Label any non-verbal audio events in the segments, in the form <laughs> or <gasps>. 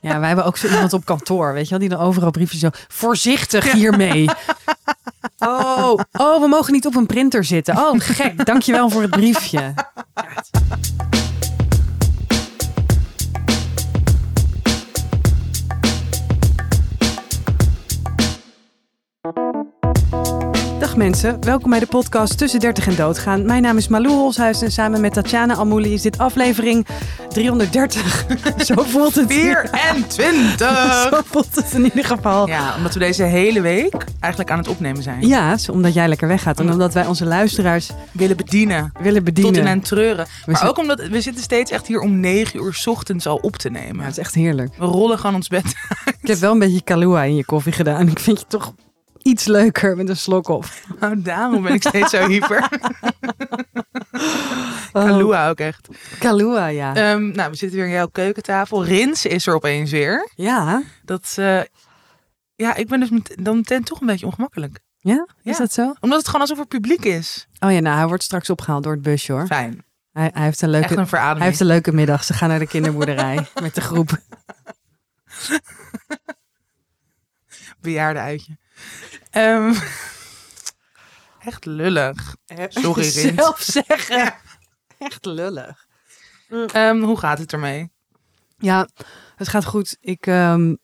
Ja, wij hebben ook zo iemand op kantoor, weet je wel, die dan overal briefjes zo voorzichtig hiermee. Oh, oh, we mogen niet op een printer zitten. Oh, gek. Dankjewel voor het briefje. Dag mensen, welkom bij de podcast Tussen 30 en Doodgaan. Mijn naam is Malou Holshuis en samen met Tatjana Almouli is dit aflevering 330. <laughs> Zo voelt het. 24! <laughs> Zo voelt het in ieder geval. Ja, omdat we deze hele week eigenlijk aan het opnemen zijn. Ja, omdat jij lekker weggaat en omdat wij onze luisteraars Willen bedienen. willen bedienen. Tot in en treuren. Maar ook omdat we zitten steeds echt hier om 9 uur 's ochtends al op te Ja, nemen. het is echt heerlijk. We rollen gewoon ons bed. Ik heb wel een beetje Kahlua in je koffie gedaan. Ik vind je toch iets leuker met een slok op. Nou, <laughs> daarom ben ik steeds zo hyper. <laughs> Oh, Kalua ook echt. Kahlua, ja. Ehm, nou, we zitten weer aan jouw keukentafel. Rins is er opeens weer. ja, Dat, eh, ja, ik ben dus met- dan meteen toch een beetje ongemakkelijk. ja? Is dat zo? Omdat het gewoon alsof er publiek is. Oh ja, nou, hij wordt straks opgehaald door het busje hoor. Fijn. Hij, hij, heeft een Echt leuke, een verademing. hij heeft een leuke middag. Ze gaan naar de kinderboerderij <laughs> met de groep. bejaarde uitje. Ehm, <laughs> echt lullig. Sorry. <laughs> Zelf zeggen. Echt lullig. Ehm, hoe gaat het ermee? Ja, het gaat goed. Ik ehm,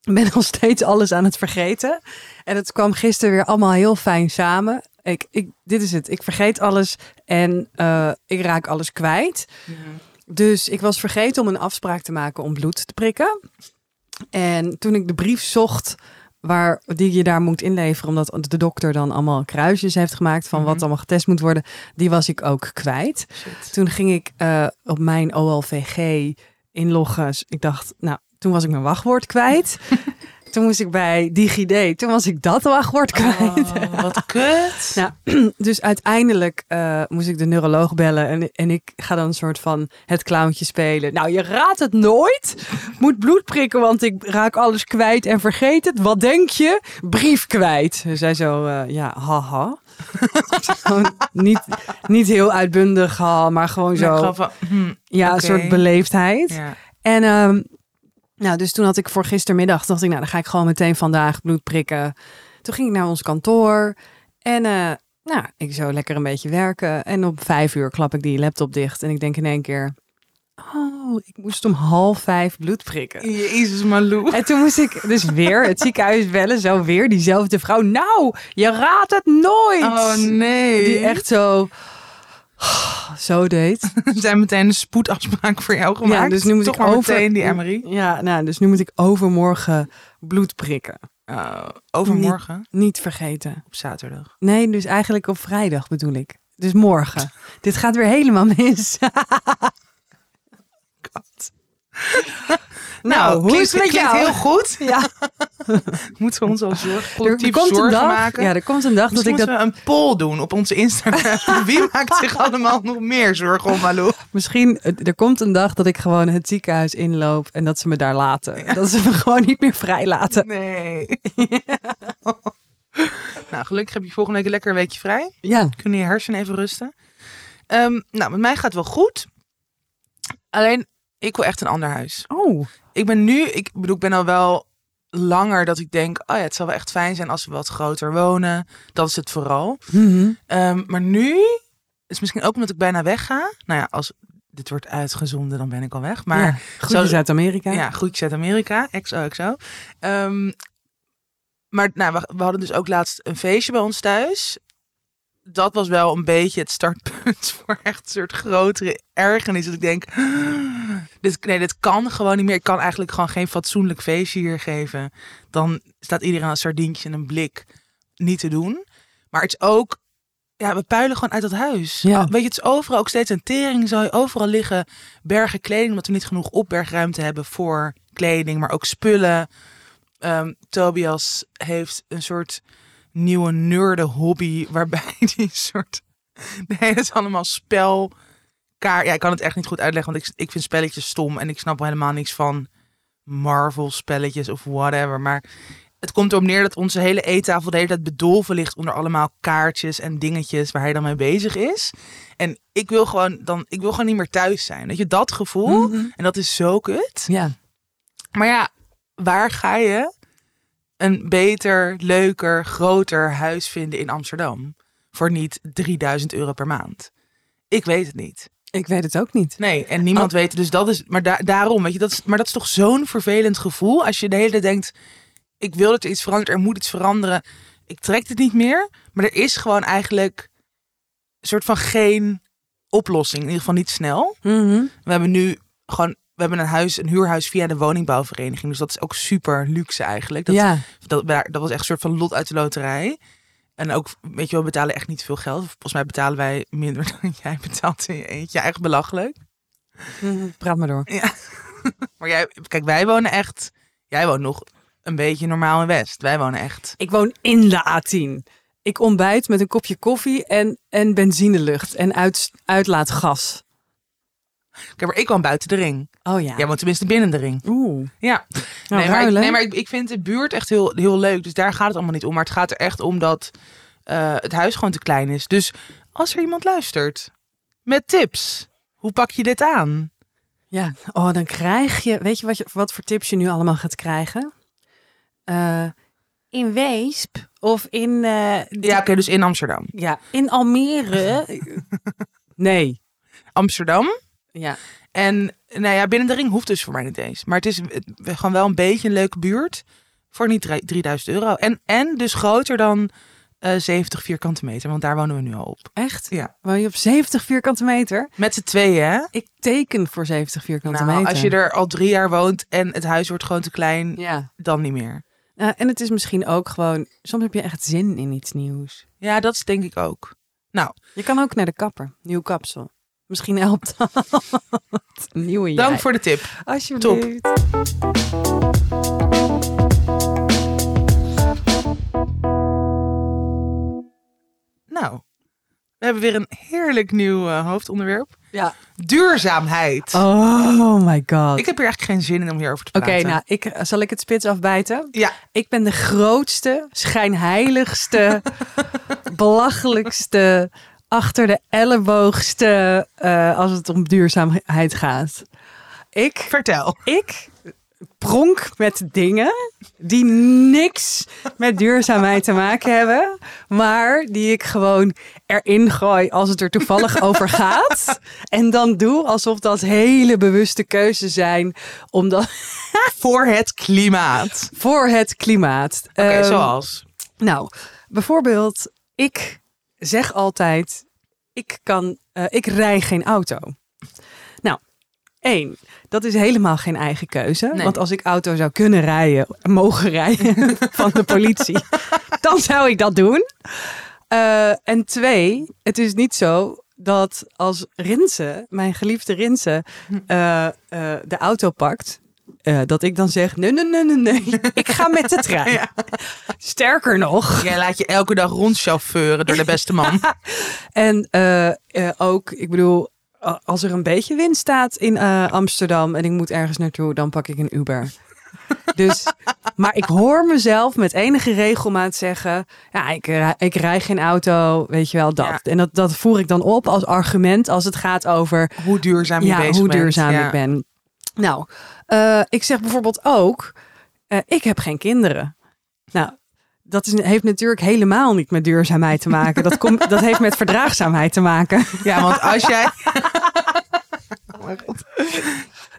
ben nog steeds alles aan het vergeten. En het kwam gisteren weer allemaal heel fijn samen. Ik, ik, dit is het. Ik vergeet alles en eh, ik raak alles kwijt. Dus ik was vergeten om een afspraak te maken om bloed te prikken. En toen ik de brief zocht waar, die je daar moet inleveren, omdat de dokter dan allemaal kruisjes heeft gemaakt van wat Mhm. allemaal getest moet worden, die was ik ook kwijt. Shit. Toen ging ik eh, op mijn OLVG inloggen. Ik dacht, nou, toen was ik mijn wachtwoord kwijt. <laughs> toen moest ik bij DigiD. Toen was ik dat wachtwoord kwijt. Oh, wat kut. <laughs> Nou, <clears throat> dus uiteindelijk eh, moest ik de neuroloog bellen. En, en ik ga dan een soort van het clowntje spelen. Nou, je raadt het nooit. Moet bloed prikken, want ik raak alles kwijt en vergeet het. Wat denk je? Brief kwijt. Ze zei zo, eh, ja, haha. <laughs> Niet, niet heel uitbundig, ha, maar gewoon zo. van, hm, Ja, een soort beleefdheid. ja. En ehm, nou, dus toen had ik voor gistermiddag, dacht ik, nou, dan ga ik gewoon meteen vandaag bloed prikken. Toen ging ik naar ons kantoor en eh, nou, ik zo lekker een beetje werken. En op vijf uur klap ik die laptop dicht en ik denk in één keer, oh, ik moest om half vijf bloed prikken. Jezus, Malou. En toen moest ik dus weer het ziekenhuis bellen, zo weer diezelfde vrouw. Nou, je raadt het nooit. Oh nee. Die echt zo, <sighs> zo deed. We <laughs> zijn meteen een spoedafspraak voor jou gemaakt. Ja, dus nu moet Toch ik over... meteen die Emery. Ja, nou, dus nu moet ik overmorgen bloed prikken. Oh, overmorgen Niet vergeten. op zaterdag. Nee, dus eigenlijk op vrijdag bedoel ik. Dus morgen. <laughs> Dit gaat weer helemaal mis. <laughs> God. Nou, hoe klinkt- is het met jou? heel goed. Ja, <laughs> Moeten we ons al zorg, collectief er komt zorgen dag. maken? Ja, er komt een dag dat ik dat moeten we een poll doen op onze Instagram. <laughs> <laughs> Wie maakt zich allemaal nog meer zorgen om Malou? misschien. Er komt een dag dat ik gewoon het ziekenhuis inloop en dat ze me daar laten. Dat ze me gewoon niet meer vrij laten. Nee. nou, gelukkig heb je volgende week lekker een weekje vrij. Ja. Kunnen je hersenen even rusten. Ehm, nou, met mij gaat het wel goed. Alleen, ik wil echt een ander huis. Oh. Ik ben nu, ik bedoel, ik ben al wel langer dat ik denk, oh ja, het zou wel echt fijn zijn als we wat groter wonen. Dat is het vooral. Mhm. Ehm, maar nu is misschien ook omdat ik bijna wegga. Nou ja, als dit wordt uitgezonden, dan ben ik al weg. Maar ja. Groetjes uit Amerika. ja, groetjes uit Amerika, XOXO. Ehm maar nou, we, we hadden dus ook laatst een feestje bij ons thuis. Dat was wel een beetje het startpunt <laughs> voor echt een soort grotere ergernis. Dat ik denk, <gasps> dit, nee, dit kan gewoon niet meer. Ik kan eigenlijk gewoon geen fatsoenlijk feestje hier geven. Dan staat iedereen een sardientje en een blik niet te doen. Maar het is ook, ja, we puilen gewoon uit dat huis. Ja. Weet je, het is overal ook steeds een tering. Zou je overal liggen bergen kleding, omdat we niet genoeg opbergruimte hebben voor kleding, maar ook spullen. Ehm, Tobias heeft een soort nieuwe nerde hobby, waarbij <laughs> die soort, nee, het is allemaal spel, kaart. Ja, ik kan het echt niet goed uitleggen, want ik, ik vind spelletjes stom en ik snap helemaal niks van Marvel spelletjes of whatever. Maar het komt erop neer dat onze hele eettafel de hele tijd bedolven ligt onder allemaal kaartjes en dingetjes waar hij dan mee bezig is. En ik wil gewoon dan, ik wil gewoon niet meer thuis zijn. Weet je, dat gevoel. Mhm. En dat is zo kut. Ja. Maar ja, waar ga je een beter, leuker, groter huis vinden in Amsterdam? Voor niet 3000 euro per maand. Ik weet het niet. Ik weet het ook niet. Nee, en niemand weet het. Dus dat is, maar da- daarom, weet je, dat is, maar dat is toch zo'n vervelend gevoel als je de hele tijd denkt: ik wil dat er iets verandert, er moet iets veranderen. Ik trek het niet meer. Maar er is gewoon eigenlijk een soort van geen oplossing, in ieder geval niet snel. Mhm. We hebben nu gewoon, we hebben een huis, een huurhuis via de woningbouwvereniging. Dus dat is ook super luxe eigenlijk. Dat, ja. dat, dat was echt een soort van lot uit de loterij. En ook, weet je, we betalen echt niet veel geld. Volgens mij betalen wij minder <laughs> dan jij betaalt in je eentje. Echt belachelijk. Mhm. Praat maar door. <laughs> Maar jij, kijk, wij wonen echt. Jij woont nog een beetje normaal in West. Wij wonen echt. Ik woon in de A10. Ik ontbijt met een kopje koffie en, en benzinelucht en uit, uitlaatgas. Kijk, maar ik woon buiten de ring. Oh ja. Jij woont tenminste binnen de ring. Oeh. Ja. Nou, nee, maar, ik, nee, maar ik, ik vind de buurt echt heel, heel leuk. Dus daar gaat het allemaal niet om. Maar het gaat er echt om dat eh, het huis gewoon te klein is. Dus als er iemand luistert met tips, hoe pak je dit aan? Ja, oh, dan krijg je, weet je wat, je, wat voor tips je nu allemaal gaat krijgen? Eh, in Weesp of in, eh, Ja, oké, dus in Amsterdam. ja, in Almere. <laughs> nee. Amsterdam. Ja. En nou ja, binnen de ring hoeft dus voor mij niet eens. Maar het is gewoon wel een beetje een leuke buurt. Voor niet drie- 3000 euro. En, en dus groter dan eh 70 vierkante meter. Want daar wonen we nu al op. Echt? Ja. Woon je op 70 vierkante meter? Met z'n tweeën, hè? Ik teken voor 70 vierkante Nou, meter. als je er al drie jaar woont en het huis wordt gewoon te klein, Ja. dan niet meer. Nou, en het is misschien ook gewoon, soms heb je echt zin in iets nieuws. Ja, dat is denk ik ook. Nou, Je kan ook naar de kapper, nieuw kapsel. Misschien helpt dat. Nieuwe jij. dank voor de tip. Alsjeblieft. Nou, we hebben weer een heerlijk nieuw eh, hoofdonderwerp. Ja. Duurzaamheid. Oh my god. Ik heb hier eigenlijk geen zin in om hierover te Oké, praten. nou, ik, eh, zal ik het spits afbijten? Ja, Ik ben de grootste, schijnheiligste, <laughs> belachelijkste, achter de elleboogste eh, als het om duurzaamheid gaat. Ik, vertel. ik pronk met dingen die niks met duurzaamheid te maken hebben, maar die ik gewoon erin gooi als het er toevallig <laughs> over gaat. En dan doe alsof dat hele bewuste keuzes zijn, omdat <laughs> Voor het klimaat. voor het klimaat. Oké, Ehm, zoals. Nou, bijvoorbeeld, ik zeg altijd, ik kan, eh, ik rij geen auto. Nou, één, dat is helemaal geen eigen keuze. Nee. Want als ik auto zou kunnen rijden, mogen rijden <laughs> van de politie, <laughs> dan zou ik dat doen. Eh, en twee, het is niet zo dat als Rinse, mijn geliefde Rinse, eh, eh, de auto pakt, eh, dat ik dan zeg, nee, nee, nee, nee, nee, ik ga met de trein. <laughs> Ja. Sterker nog, Jij laat je elke dag rondchauffeuren door de beste man. <laughs> En eh, eh, ook, ik bedoel, als er een beetje wind staat in Amsterdam en ik moet ergens naartoe, dan pak ik een Uber. Dus, maar ik hoor mezelf met enige regelmaat zeggen: Ja, ik, ik rij geen auto, weet je wel dat. Ja. En dat, dat voer ik dan op als argument als het gaat over Hoe duurzaam je ja, bezig hoe duurzaam ik ben. Nou, eh, ik zeg bijvoorbeeld ook: eh, Ik heb geen kinderen. Nou, dat is, heeft natuurlijk helemaal niet met duurzaamheid te maken. Dat, komt, dat heeft met verdraagzaamheid te maken. <laughs> Ja, want als jij... <laughs>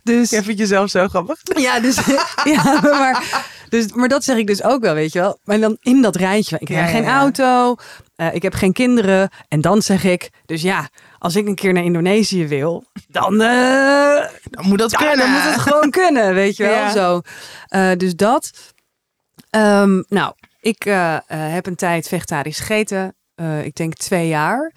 Dus Jij vindt jezelf zo grappig. ja, dus, <laughs> ja maar, dus, maar dat zeg ik dus ook wel, weet je wel. Maar dan in dat rijtje, ik heb ja, geen ja. auto, eh, ik heb geen kinderen. En dan zeg ik, dus ja, als ik een keer naar Indonesië wil, dan, eh, Dan moet dat ja, kunnen. dan moet het gewoon <laughs> kunnen, weet je wel. Ja. Zo. Eh, dus dat. Ehm, nou, ik eh, heb een tijd vegetarisch gegeten. Eh, ik denk twee jaar.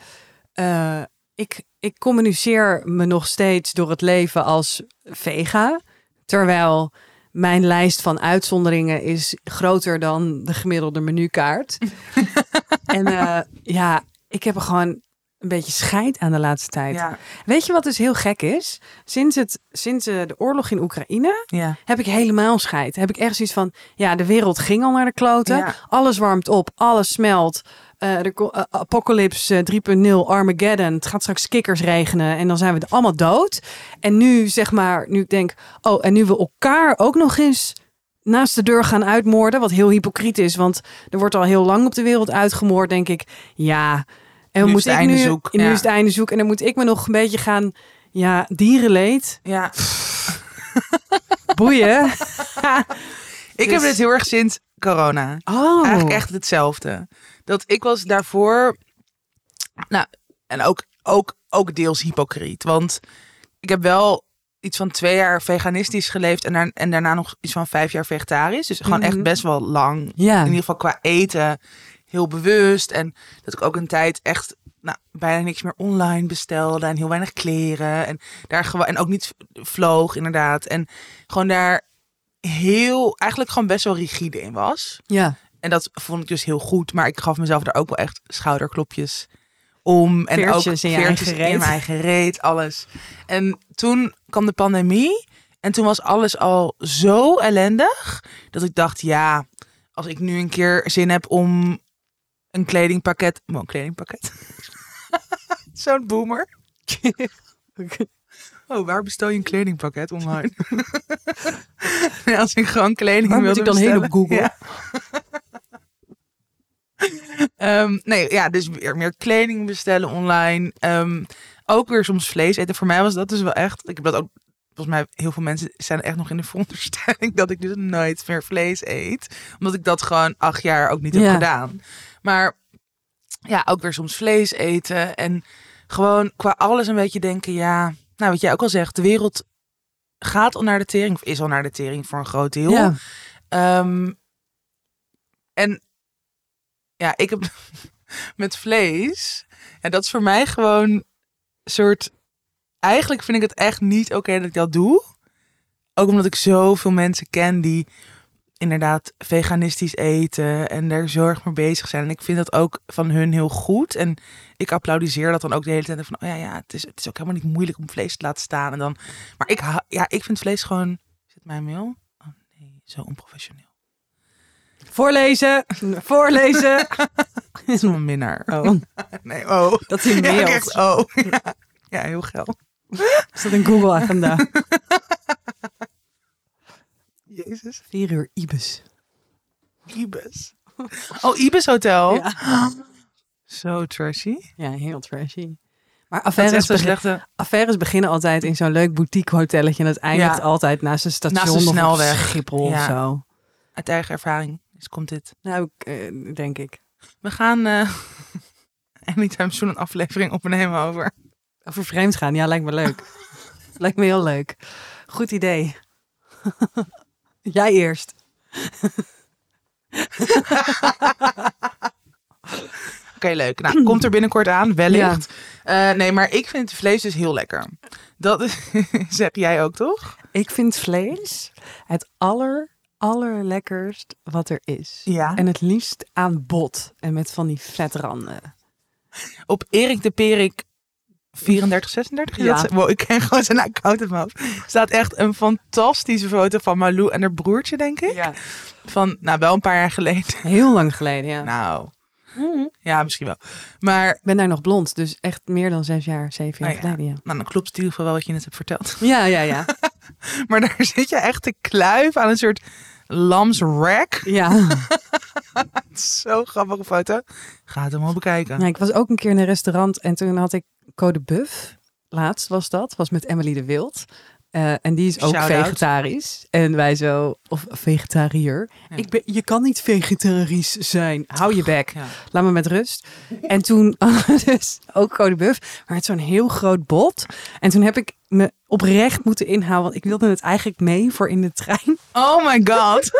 Eh, ik, ik communiceer me nog steeds door het leven als vega. Terwijl mijn lijst van uitzonderingen is groter dan de gemiddelde menukaart. <laughs> en eh, ja, ik heb er gewoon een beetje scheid aan de laatste tijd. Ja, Weet je wat dus heel gek is? Sinds, het, sinds eh, de oorlog in Oekraïne ja. heb ik helemaal scheid. Heb ik echt zoiets van, ja, de wereld ging al naar de kloten. Ja. Alles warmt op, alles smelt. eh, ko- eh, Apocalypse eh, 3.0, Armageddon. Het gaat straks kikkers regenen en dan zijn we allemaal dood. En nu zeg maar, nu ik denk, oh, en nu we elkaar ook nog eens naast de deur gaan uitmoorden, wat heel hypocriet is, want er wordt al heel lang op de wereld uitgemoord, denk ik. Ja, en Nu is moet het ik einde nu, zoek, nu ja. is het einde zoek en dan moet ik me nog een beetje gaan, ja, dierenleed, Ja. boeien. <laughs> <laughs> Ik heb Dus- dit heel erg sinds corona. Oh, Eigenlijk echt hetzelfde. Dat ik was daarvoor, nou, en ook, ook, ook deels hypocriet. Want ik heb wel iets van twee jaar veganistisch geleefd en, daar, en daarna nog iets van vijf jaar vegetarisch. Dus gewoon Mhm. echt best wel lang. Ja. In ieder geval qua eten heel bewust. En dat ik ook een tijd echt nou, bijna niks meer online bestelde en heel weinig kleren. En, daar gewoon, en ook niet vloog inderdaad. En gewoon daar heel, eigenlijk gewoon best wel rigide in was. Ja. En dat vond ik dus heel goed. Maar ik gaf mezelf daar ook wel echt schouderklopjes om. En ook in je veertjes in mijn eigen reet, alles. En toen kwam de pandemie. En toen was alles al zo ellendig. Dat ik dacht, ja, als ik nu een keer zin heb om een kledingpakket... Oh, een kledingpakket. <laughs> Zo'n boomer. <laughs> Oh, waar bestel je een kledingpakket online? <laughs> nee, als ik gewoon kleding Waar moet ik dan heen op bestellen. Google? Ja. Ehm, nee, ja, dus weer meer kleding bestellen online. Ehm, ook weer soms vlees eten. Voor mij was dat dus wel echt. Ik heb dat ook. Volgens mij heel veel mensen zijn echt nog in de veronderstelling dat ik dus nooit meer vlees eet. Omdat ik dat gewoon acht jaar ook niet heb Ja. gedaan. Maar ja, ook weer soms vlees eten. En gewoon qua alles een beetje denken, ja, nou wat jij ook al zegt, de wereld gaat al naar de tering, of is al naar de tering voor een groot deel. Ja. Ehm, en ja, ik heb <laughs> met vlees, en dat is voor mij gewoon een soort, eigenlijk vind ik het echt niet oké dat ik dat doe. Ook omdat ik zoveel mensen ken die inderdaad veganistisch eten en daar zo erg mee bezig zijn. En ik vind dat ook van hun heel goed. En ik applaudiseer dat dan ook de hele tijd. Van, oh ja, ja het, is, het is ook helemaal niet moeilijk om vlees te laten staan. En dan, maar ik, ja, ik vind vlees gewoon... Is het mijn mail? Oh nee, zo onprofessioneel. Voorlezen. Voorlezen. <laughs> Is nog een minnaar. Oh, <laughs> Nee, oh. dat hij Ja, ik mailt. echt, oh. Ja, <laughs> ja heel geil. Is dat een Google agenda? Jezus. Vier uur Ibis. Ibis. <laughs> Oh, Ibis Hotel. Ja. <gasps> Zo trashy. Ja, heel trashy. Maar affaires, begin- slechte... affaires beginnen altijd in zo'n leuk boutique hotelletje. En dat eindigt Ja. altijd naast een station Naast een of snelweg. Schiphol of zo. Uit eigen ervaring dus komt dit. Nou, ik, eh, denk ik. We gaan eh <laughs> anytime soon een aflevering opnemen over. Over vreemd gaan, ja, lijkt me leuk. <laughs> lijkt me heel leuk. Goed idee. Jij eerst. <laughs> Oké, leuk. Nou, komt er binnenkort aan, wellicht. Eh, nee, maar ik vind vlees dus heel lekker. Dat <laughs> zeg jij ook, toch? Ik vind vlees het aller, allerlekkerst wat er is. Ja. En het liefst aan bot en met van die vetranden. Op Erik de Perik 34, 36? Ja. Dat- wow, ik ken gewoon zijn account in mijn hoofd. staat echt een fantastische foto van Malou en haar broertje, denk ik. Ja. Van, nou, wel een paar jaar geleden. Heel lang geleden, ja. Nou, Mhm. ja, misschien wel. Maar Ik ben daar nog blond, dus echt meer dan zes jaar, zeven jaar Oh ja. geleden, ja. nou, dan klopt het in ieder geval wel wat je net hebt verteld. <laughs> Ja, ja, ja. <laughs> Maar daar zit je echt te kluif aan een soort lamsrack. Ja. <laughs> Zo grappige foto. Ga het hem bekijken. ja. Ik was ook een keer in een restaurant en toen had ik Code Buff. Laatst was dat. Was met Emily de Wild. Eh, en die is ook vegetarisch. En wij zo, of vegetariër. Ja. Ik ben, je kan niet vegetarisch zijn. Hou je bek. Ja. Laat me met rust. En toen <laughs> dus ook Code Buff, maar het zo'n heel groot bot. En toen heb ik me oprecht moeten inhouden, want ik wilde het eigenlijk mee voor in de trein. Oh my god. <laughs>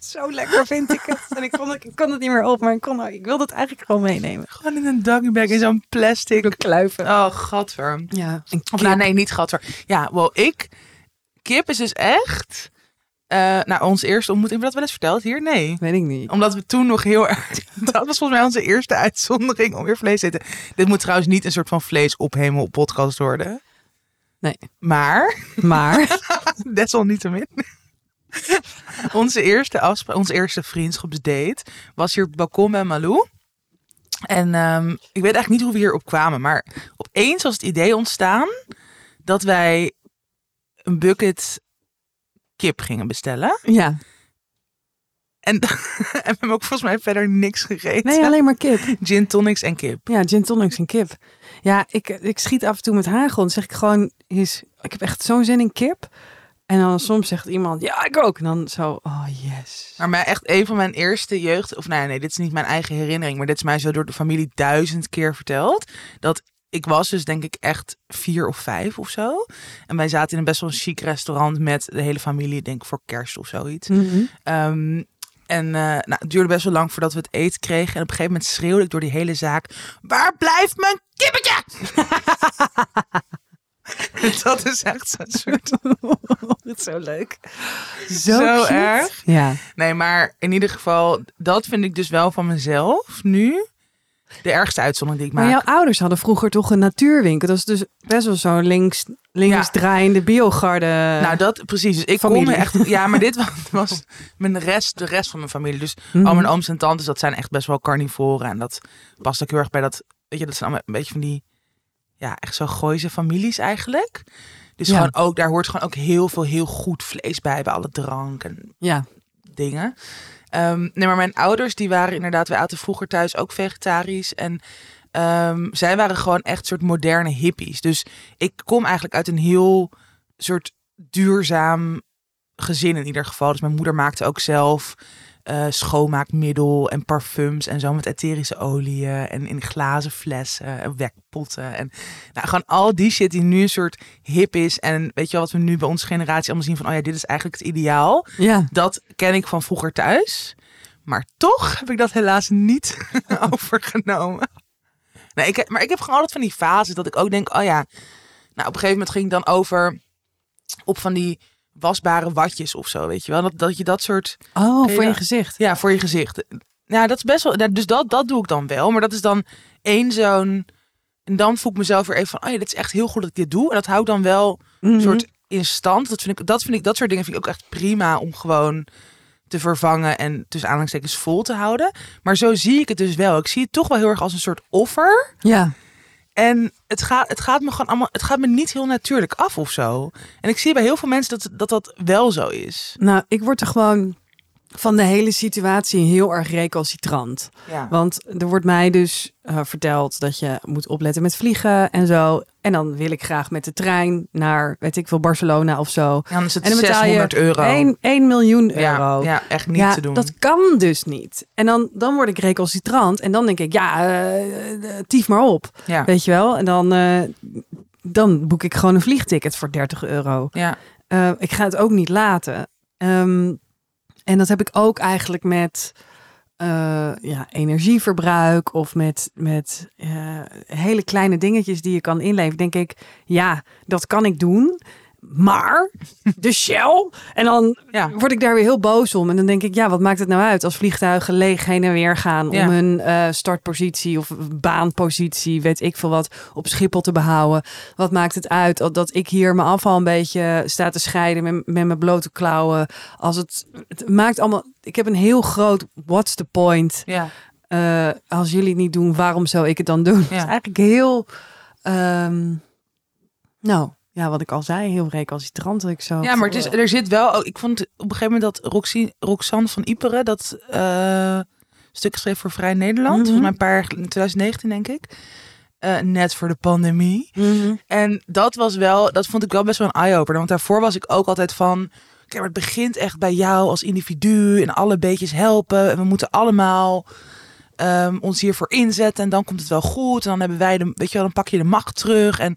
Zo lekker vind ik het. En ik kon, het- ik kon het niet meer op, maar ik, kon, ik wilde het eigenlijk gewoon meenemen. Gewoon in een duggybag in zo'n plastic. Kluiven. Oh, gadver. Ja. Of nou, nee, niet gadver. Ja, wel, ik... Kip is dus echt... eh nou, onze eerste ontmoeting. Heb je dat wel eens verteld hier? Nee. Weet ik niet. Omdat we toen nog heel erg... <laughs> Dat was volgens mij onze eerste uitzondering om weer vlees te eten. Dit moet trouwens niet een soort van vlees ophemel podcast worden. Nee. Maar, Maar, <laughs> desalniettemin. onze eerste afspraak, onze eerste vriendschapsdate was hier op het balkon bij Malou. En ehm, ik weet eigenlijk niet hoe we hierop kwamen, maar opeens was het idee ontstaan dat wij een bucket kip gingen bestellen. Ja. En, <laughs> en we hebben ook volgens mij verder niks gegeten. Nee, alleen maar kip. Gin tonics en kip. Ja, gin tonics en kip. Ja, ik, ik schiet af en toe met hagel. Dan zeg ik gewoon, is, ik heb echt zo'n zin in kip. En dan soms zegt iemand, ja, ik ook. En dan zo, oh yes. Maar mij echt een van mijn eerste jeugd... Of nee, nee, dit is niet mijn eigen herinnering. Maar dit is mij zo door de familie duizend keer verteld. Dat ik was dus denk ik echt vier of vijf of zo. En wij zaten in een best wel een chic restaurant met de hele familie. Denk ik voor kerst of zoiets. Mhm. Ehm, en eh, nou, het duurde best wel lang voordat we het eten kregen. En op een gegeven moment schreeuwde ik door die hele zaak... Waar blijft mijn kippetje? <laughs> dat is echt zo'n soort... <laughs> Is zo leuk. Zo, cute. erg. Ja. Nee, maar in ieder geval... Dat vind ik dus wel van mezelf nu... De ergste uitzondering die ik Maar maak. jouw ouders hadden vroeger toch een natuurwinkel. Dat is dus best wel zo'n links, links Ja. draaiende biogarde. Nou, dat precies. Dus ik familie. kom er echt. <laughs> Ja, maar dit was, was mijn rest, de rest van mijn familie. Dus Mhm. al mijn ooms en tantes, dat zijn echt best wel carnivoren. En dat past ook heel erg bij dat. Weet je, dat zijn allemaal een beetje van die. Ja, echt zo gooise families eigenlijk. Dus Ja. gewoon ook, daar hoort gewoon ook heel veel heel goed vlees bij, bij alle drank en Ja. dingen. Ehm, nee, maar mijn ouders, die waren inderdaad, wij aten vroeger thuis ook vegetarisch. En ehm, zij waren gewoon echt soort moderne hippies. Dus ik kom eigenlijk uit een heel soort duurzaam gezin in ieder geval. Dus mijn moeder maakte ook zelf eh, schoonmaakmiddel en parfums en zo met etherische oliën en in glazen flessen en wekpotten. En nou, gewoon al die shit die nu een soort hip is. En weet je wel, wat we nu bij onze generatie allemaal zien van, oh ja, dit is eigenlijk het ideaal. Ja. Dat ken ik van vroeger thuis. Maar toch heb ik dat helaas niet <laughs> overgenomen. Nee, ik, maar ik heb gewoon altijd van die fases dat ik ook denk, oh ja. Nou, op een gegeven moment ging ik dan over op van die wasbare watjes of zo, weet je wel. Dat, dat je dat soort, Oh, voor je dat? gezicht. ja, voor je gezicht. Ja, dat is best wel, dus dat, dat doe ik dan wel. Maar dat is dan één zo'n, en dan voel ik mezelf weer even van, oh ja, dit is echt heel goed dat ik dit doe. En dat houdt dan wel Mhm. een soort in stand. Dat vind ik, dat vind ik, dat soort dingen vind ik ook echt prima om gewoon te vervangen en tussen aanhalingstekens vol te houden. Maar zo zie ik het dus wel. Ik zie het toch wel heel erg als een soort offer. Ja. En het gaat, het gaat me gewoon allemaal, het gaat me niet heel natuurlijk af of zo. En ik zie bij heel veel mensen dat dat, dat wel zo is. Nou, ik word er gewoon van de hele situatie heel erg recalcitrant. Ja. Want er wordt mij dus eh, verteld dat je moet opletten met vliegen en zo. En dan wil ik graag met de trein naar, weet ik veel, Barcelona of zo. Dan is het En dan betaal 600 je euro. 1, 1 miljoen euro. ja, echt niet ja, te doen. dat kan dus niet. En dan, dan word ik recalcitrant. En dan denk ik, ja, eh, eh, tief maar op. ja. Weet je wel? En dan, dan boek ik gewoon een vliegticket voor 30 euro. ja. Ik ga het ook niet laten. Ehm, en dat heb ik ook eigenlijk met eh, ja, energieverbruik of met, met eh, hele kleine dingetjes die je kan inleveren. Denk ik, ja, dat kan ik doen. Maar de Shell. En dan Ja. word ik daar weer heel boos om. En dan denk ik, ja, wat maakt het nou uit als vliegtuigen leeg heen en weer gaan Ja. om hun eh, startpositie of baanpositie, weet ik veel wat, op Schiphol te behouden. Wat maakt het uit dat ik hier mijn afval een beetje sta te scheiden met, met mijn blote klauwen? Als het, het maakt allemaal. Ik heb een heel groot what's the point? ja. Eh, als jullie het niet doen, waarom zou ik het dan doen? Het is eigenlijk heel. ehm, nou, ja, wat ik al zei, heel recalcitrant. Ik zo. Ja, maar het is, er zit wel. ook- Ik vond op een gegeven moment dat Roxie, Roxanne van Iperen dat eh, stuk schreef voor Vrij Nederland. Volgens mij een paar jaar in 2019 denk ik. Eh, net voor de pandemie. Mhm. En dat was wel, dat vond ik wel best wel een eye-opener. Want daarvoor was ik ook altijd van. Kijk, maar het begint echt bij jou als individu en alle beetjes helpen. En we moeten allemaal ehm, ons hiervoor inzetten. En dan komt het wel goed. En dan hebben wij de, weet je wel, dan pak je de macht terug. En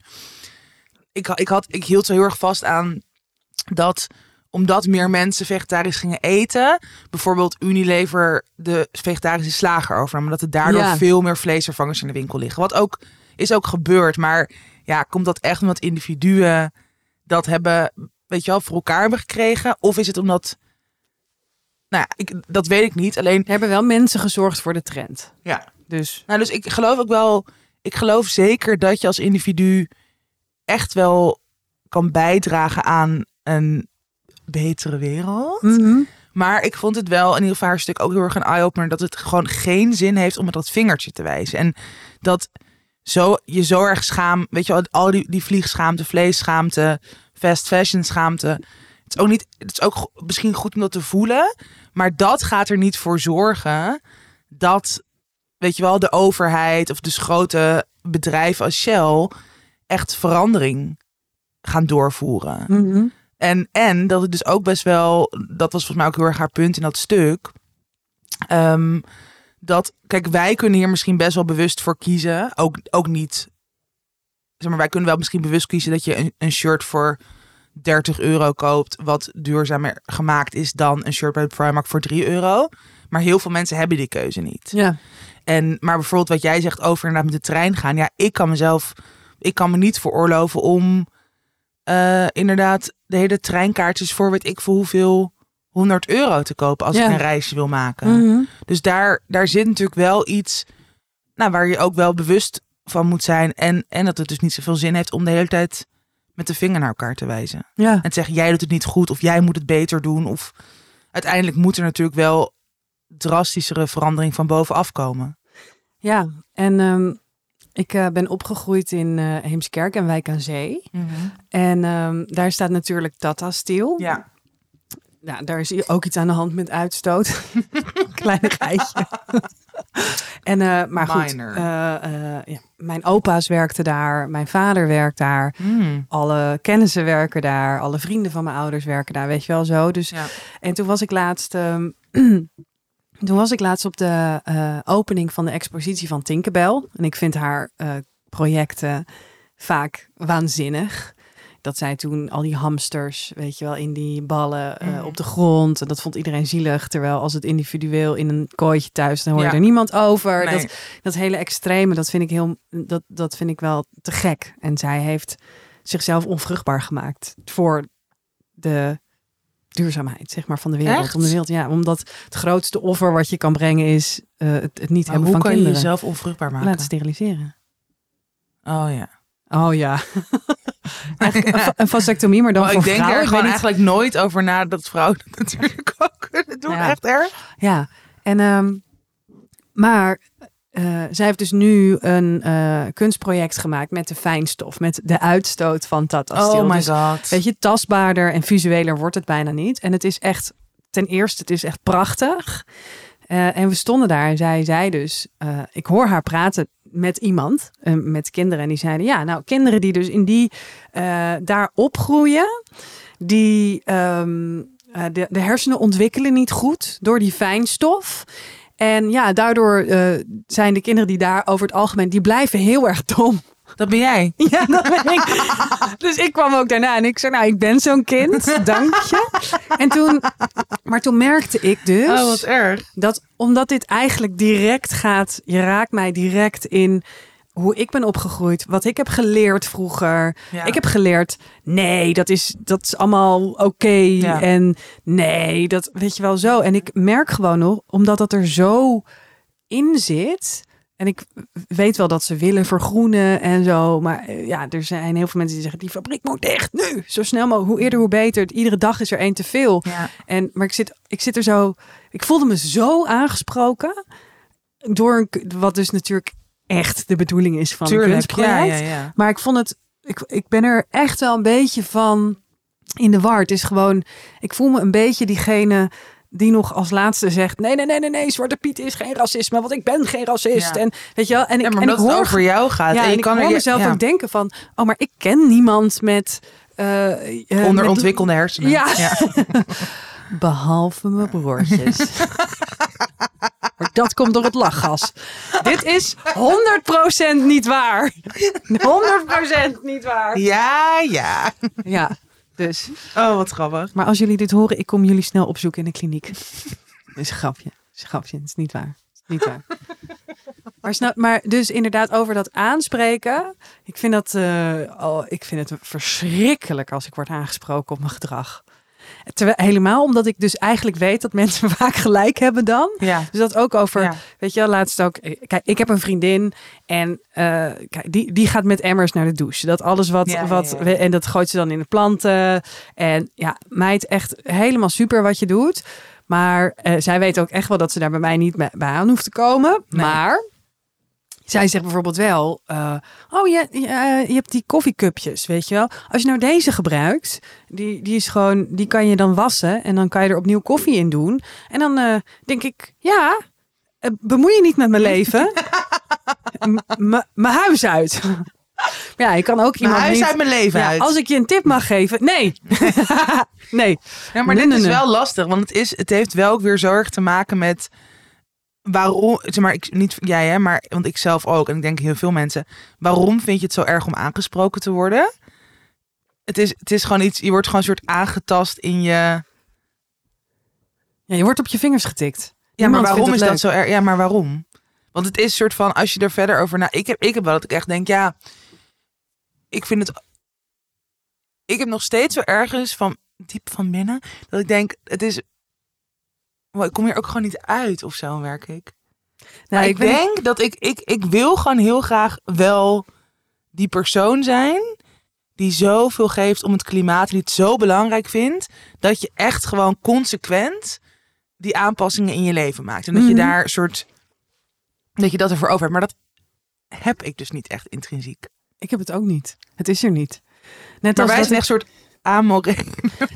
ik, ik, had, ik hield zo heel erg vast aan dat omdat meer mensen vegetarisch gingen eten, bijvoorbeeld Unilever de vegetarische slager overnam, dat er daardoor Ja. veel meer vleesvervangers in de winkel liggen. Wat ook is ook gebeurd, maar ja, komt dat echt omdat individuen dat hebben, weet je wel, voor elkaar hebben gekregen, of is het omdat, nou ja, ik, dat weet ik niet. Alleen, hebben wel mensen gezorgd voor de trend. ja, Dus nou, dus ik geloof ook wel, ik geloof zeker dat je als individu echt wel kan bijdragen aan een betere wereld. Mhm. Maar ik vond het wel in ieder geval haar stuk ook heel erg een eye-opener dat het gewoon geen zin heeft om met dat vingertje te wijzen. En dat zo, je zo erg schaam, weet je wel, al die, die vliegschaamte, vleesschaamte, fast fashion schaamte. Het is ook niet, het is ook misschien goed om dat te voelen, maar dat gaat er niet voor zorgen dat, weet je wel, de overheid of dus grote bedrijven als Shell echt verandering gaan doorvoeren. Mhm. En, en dat het dus ook best wel, dat was volgens mij ook heel erg haar punt in dat stuk. Ehm, dat, kijk, wij kunnen hier misschien best wel bewust voor kiezen. Ook, ook niet, zeg maar, wij kunnen wel misschien bewust kiezen dat je een, een shirt voor 30 euro koopt, wat duurzamer gemaakt is dan een shirt bij de Primark voor 3 euro. Maar heel veel mensen hebben die keuze niet. Ja. En, maar bijvoorbeeld wat jij zegt over inderdaad met de trein gaan. Ja, ik kan mezelf, ik kan me niet veroorloven om eh, inderdaad de hele treinkaartjes voor weet ik voor hoeveel 100 euro te kopen als Ja. ik een reisje wil maken. Mhm. Dus daar, daar zit natuurlijk wel iets nou, waar je ook wel bewust van moet zijn. En, en dat het dus niet zoveel zin heeft om de hele tijd met de vinger naar elkaar te wijzen. Ja. En te zeggen, jij doet het niet goed of jij moet het beter doen. Of uiteindelijk moet er natuurlijk wel drastischere verandering van bovenaf komen. Ja, en ehm, ik eh, ben opgegroeid in eh, Heemskerk en Wijk aan Zee. En ehm, daar staat natuurlijk Tata Steel. Ja. Nou, daar is ook iets aan de hand met uitstoot. <laughs> Kleinigheidje. <laughs> en, eh, maar goed, Minor. ja, mijn opa's werkten daar, mijn vader werkt daar, Hmm. alle kennissen werken daar, alle vrienden van mijn ouders werken daar, weet je wel zo. Dus, Ja. En toen was ik laatst, ehm, <clears throat> toen was ik laatst op de eh, opening van de expositie van Tinkerbell. En ik vind haar eh, projecten vaak waanzinnig. Dat zij toen al die hamsters, weet je wel, in die ballen eh, Mhm. op de grond. En dat vond iedereen zielig. Terwijl als het individueel in een kooitje thuis, dan hoor je Ja. er niemand over. Nee. Dat, dat hele extreme, dat vind ik heel, dat, dat vind ik wel te gek. En zij heeft zichzelf onvruchtbaar gemaakt voor de duurzaamheid, zeg maar, van de wereld. Echt? Om de wereld, ja, omdat het grootste offer wat je kan brengen is eh, het, het niet Maar hebben hoe van kan je kinderen. jezelf onvruchtbaar maken? Laten steriliseren. Oh ja. Oh ja. <laughs> Een, va- een vasectomie, maar dan Maar voor ik denk vrouwen. er gewoon niet- eigenlijk nooit over na dat vrouwen <laughs> dat natuurlijk ook kunnen doen. Ja. Echt erg. Ja, en ehm, maar eh, zij heeft dus nu een eh, kunstproject gemaakt met de fijnstof, met de uitstoot van Tata Steel. Oh my Dus, god. Weet je, tastbaarder en visueler wordt het bijna niet. En het is echt, ten eerste, het is echt prachtig. Eh, en we stonden daar en zij zei dus, ik hoor haar praten met iemand, met kinderen. En die zeiden, ja, nou, kinderen die dus in die, daar opgroeien, die, ehm, eh, de, de hersenen ontwikkelen niet goed door die fijnstof. En ja, daardoor eh, zijn de kinderen die daar over het algemeen, die blijven heel erg dom. Dat ben jij. <laughs> Ja, dat ben ik. Dus ik kwam ook daarna en ik zei, nou, ik ben zo'n kind, dank je. En toen, maar toen merkte ik dus Oh, wat erg. dat omdat dit eigenlijk direct gaat, je raakt mij direct in hoe ik ben opgegroeid, wat ik heb geleerd vroeger. Ja. Ik heb geleerd, nee, dat is, dat is allemaal oké. Ja. En nee, dat weet je wel zo. En ik merk gewoon nog, omdat dat er zo in zit. En ik weet wel dat ze willen vergroenen en zo. Maar eh, ja, er zijn heel veel mensen die zeggen: die fabriek moet dicht nu. Zo snel mogelijk. Hoe eerder, hoe beter. Iedere dag is er één te veel. Ja. En, maar ik zit, ik zit er zo. Ik voelde me zo aangesproken. Door een, wat dus natuurlijk echt de bedoeling is van een Tuurlijk. kunstproject. Ja, ja, ja. Maar ik vond het. Ik, ik ben er echt wel een beetje van in de war. Het is gewoon. Ik voel me een beetje diegene die nog als laatste zegt: nee, nee, nee, nee, nee, Zwarte Piet is geen racisme, want ik ben geen racist. Ja. En weet je wel. En ik, Ja, en ik hoor, over jou gaat. ja, en ik kan hoor er mezelf ook denken van: oh, maar ik ken niemand met. met- onderontwikkelde hersenen. Ja. <laughs> Behalve mijn broertjes. <laughs> maar dat komt door het lachgas. Dit is 100% niet waar. 100% niet waar. Ja, ja. Ja, dus. Oh, wat grappig. Maar als jullie dit horen, ik kom jullie snel opzoeken in de kliniek. Dat is een grapje. Dat is een grapje. Het is niet waar. Is niet waar. Maar, snap, maar dus inderdaad over dat aanspreken. Ik vind dat eh, oh, ik vind het verschrikkelijk als ik word aangesproken op mijn gedrag. Terwijl, helemaal omdat ik dus eigenlijk weet dat mensen <laughs> vaak gelijk hebben dan. Ja. Dus dat ook over, Ja. weet je wel, laatst ook. eh, Kijk, ik heb een vriendin en eh, kijk, die, die gaat met emmers naar de douche. Dat alles wat, Ja, wat en dat gooit ze dan in de planten. En ja, meid, echt helemaal super wat je doet. Maar eh, zij weet ook echt wel dat ze daar bij mij niet bij bij aan hoeft te komen. Nee. Maar zij zegt bijvoorbeeld wel: eh, Oh, je, je, eh, je hebt die koffiecupjes, weet je wel. Als je nou deze gebruikt, die, die is gewoon, die kan je dan wassen en dan kan je er opnieuw koffie in doen. En dan eh, denk ik: Ja, bemoei je niet met mijn leven. Mijn huis uit. Ja, je kan ook Mijn iemand huis niet... uit mijn leven Ja, uit. als ik je een tip mag geven, nee. <laughs> nee. Ja, maar Nee, dit nee, is nee. wel lastig, want het, is, het heeft wel ook weer zorg te maken met waarom, zeg maar, ik, niet jij hè, maar want ik zelf ook en ik denk heel veel mensen, waarom vind je het zo erg om aangesproken te worden? Het is, het is gewoon iets, je wordt gewoon een soort aangetast in je. Ja, je wordt op je vingers getikt. Ja, maar waarom is dat zo erg? Ja, maar waarom? Want het is een soort van, als je er verder over na, ik heb, ik heb wel dat ik echt denk, ja, ik vind het, ik heb nog steeds wel ergens van diep van binnen dat ik denk, het is, maar ik kom hier ook gewoon niet uit of zo, werk ik. Nou, ik denk dat ik, ik, ik wil gewoon heel graag wel die persoon zijn die zoveel geeft om het klimaat, die het zo belangrijk vindt, dat je echt gewoon consequent die aanpassingen in je leven maakt. En dat je Mhm. daar soort, dat je dat ervoor over hebt. Maar dat heb ik dus niet echt intrinsiek. Ik heb het ook niet. Het is er niet. Net Maar als wij dat zijn echt soort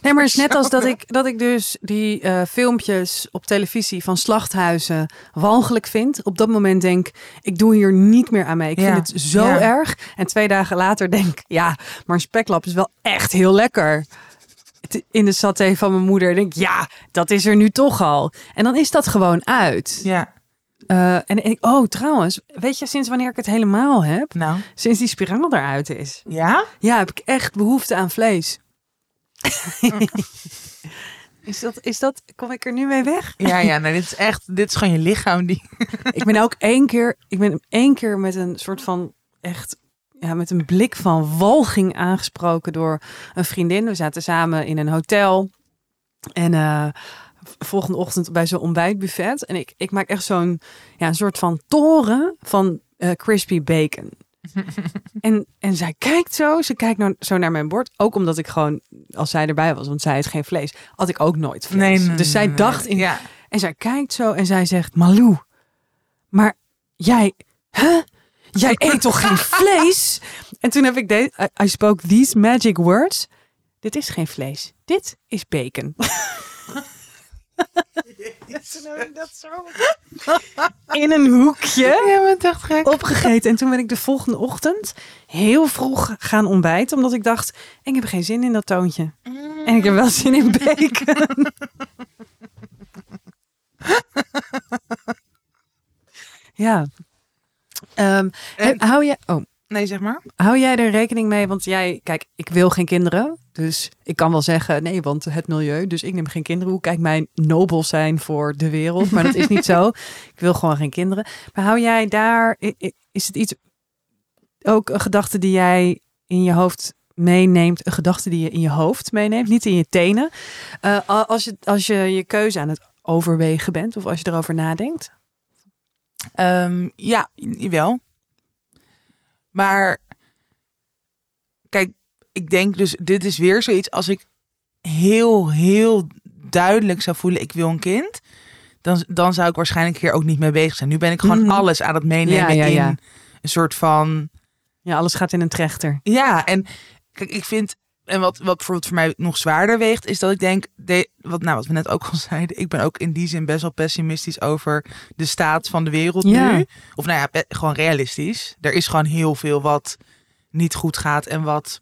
Nee, maar het is net als dat ik, dat ik dus die eh, filmpjes op televisie van slachthuizen walgelijk vind. Op dat moment denk ik doe hier niet meer aan mee. Ik Ja. vind het zo Ja. erg. En twee dagen later denk ja, maar een speklap is wel echt heel lekker. In de saté van mijn moeder denk ik, ja, dat is er nu toch al. En dan is dat gewoon uit. Ja, Eh, en, en ik- oh, trouwens, weet je sinds wanneer ik het helemaal heb? nou. Sinds die spiraal eruit is. Ja? Ja, heb ik echt behoefte aan vlees. <laughs> is, dat, is dat, kom ik er nu mee weg? Ja, ja, nee, dit is echt, dit is gewoon je lichaam die... ik ben ook één keer, ik ben één keer met een soort van echt, ja, met een blik van walging aangesproken door een vriendin. We zaten samen in een hotel en eh, volgende ochtend bij zo'n ontbijtbuffet. En ik, ik maak echt zo'n, ja, een soort van toren van eh, crispy bacon. <laughs> En, en zij kijkt zo, ze kijkt nou, zo naar mijn bord. Ook omdat ik gewoon, als zij erbij was, want zij is geen vlees, had ik ook nooit vlees. dus zij nee, dacht in, Ja. en zij kijkt zo en zij zegt, Malou, maar jij, hè? Jij eet toch geen <laughs> vlees? En toen heb ik deze, I, I spoke these magic words. Dit is geen vlees, dit is bacon. <laughs> Toen heb ik dat zo <laughs> in een hoekje Ja, bent echt gek. opgegeten. En toen ben ik de volgende ochtend heel vroeg gaan ontbijten. Omdat ik dacht, ik heb geen zin in dat toontje. En ik heb wel zin in bacon. <laughs> ja. Ehm, En- hou, jij, oh, Nee, zeg maar. hou jij er rekening mee? Want jij, kijk, ik wil geen kinderen. Dus ik kan wel zeggen, nee, want het milieu. Dus ik neem geen kinderen. Hoe kijk mijn nobel zijn voor de wereld? Maar dat is niet <laughs> zo. Ik wil gewoon geen kinderen. Maar hou jij daar, is het iets, ook een gedachte die jij in je hoofd meeneemt? Een gedachte die je in je hoofd meeneemt, niet in je tenen. Eh, als, je, als je je keuze aan het overwegen bent of als je erover nadenkt. Ehm, ja, jawel. Maar kijk, ik denk dus, dit is weer zoiets als ik heel, heel duidelijk zou voelen, ik wil een kind. Dan, dan zou ik waarschijnlijk hier ook niet mee bezig zijn. Nu ben ik gewoon Mhm. alles aan het meenemen Ja, ja, ja. in een soort van... Ja, alles gaat in een trechter. Ja, en kijk, ik vind... En wat, wat bijvoorbeeld voor mij nog zwaarder weegt, is dat ik denk, de, wat, nou, wat we net ook al <laughs> zeiden, ik ben ook in die zin best wel pessimistisch over de staat van de wereld Ja. nu. Of nou ja, gewoon realistisch. Er is gewoon heel veel wat niet goed gaat en wat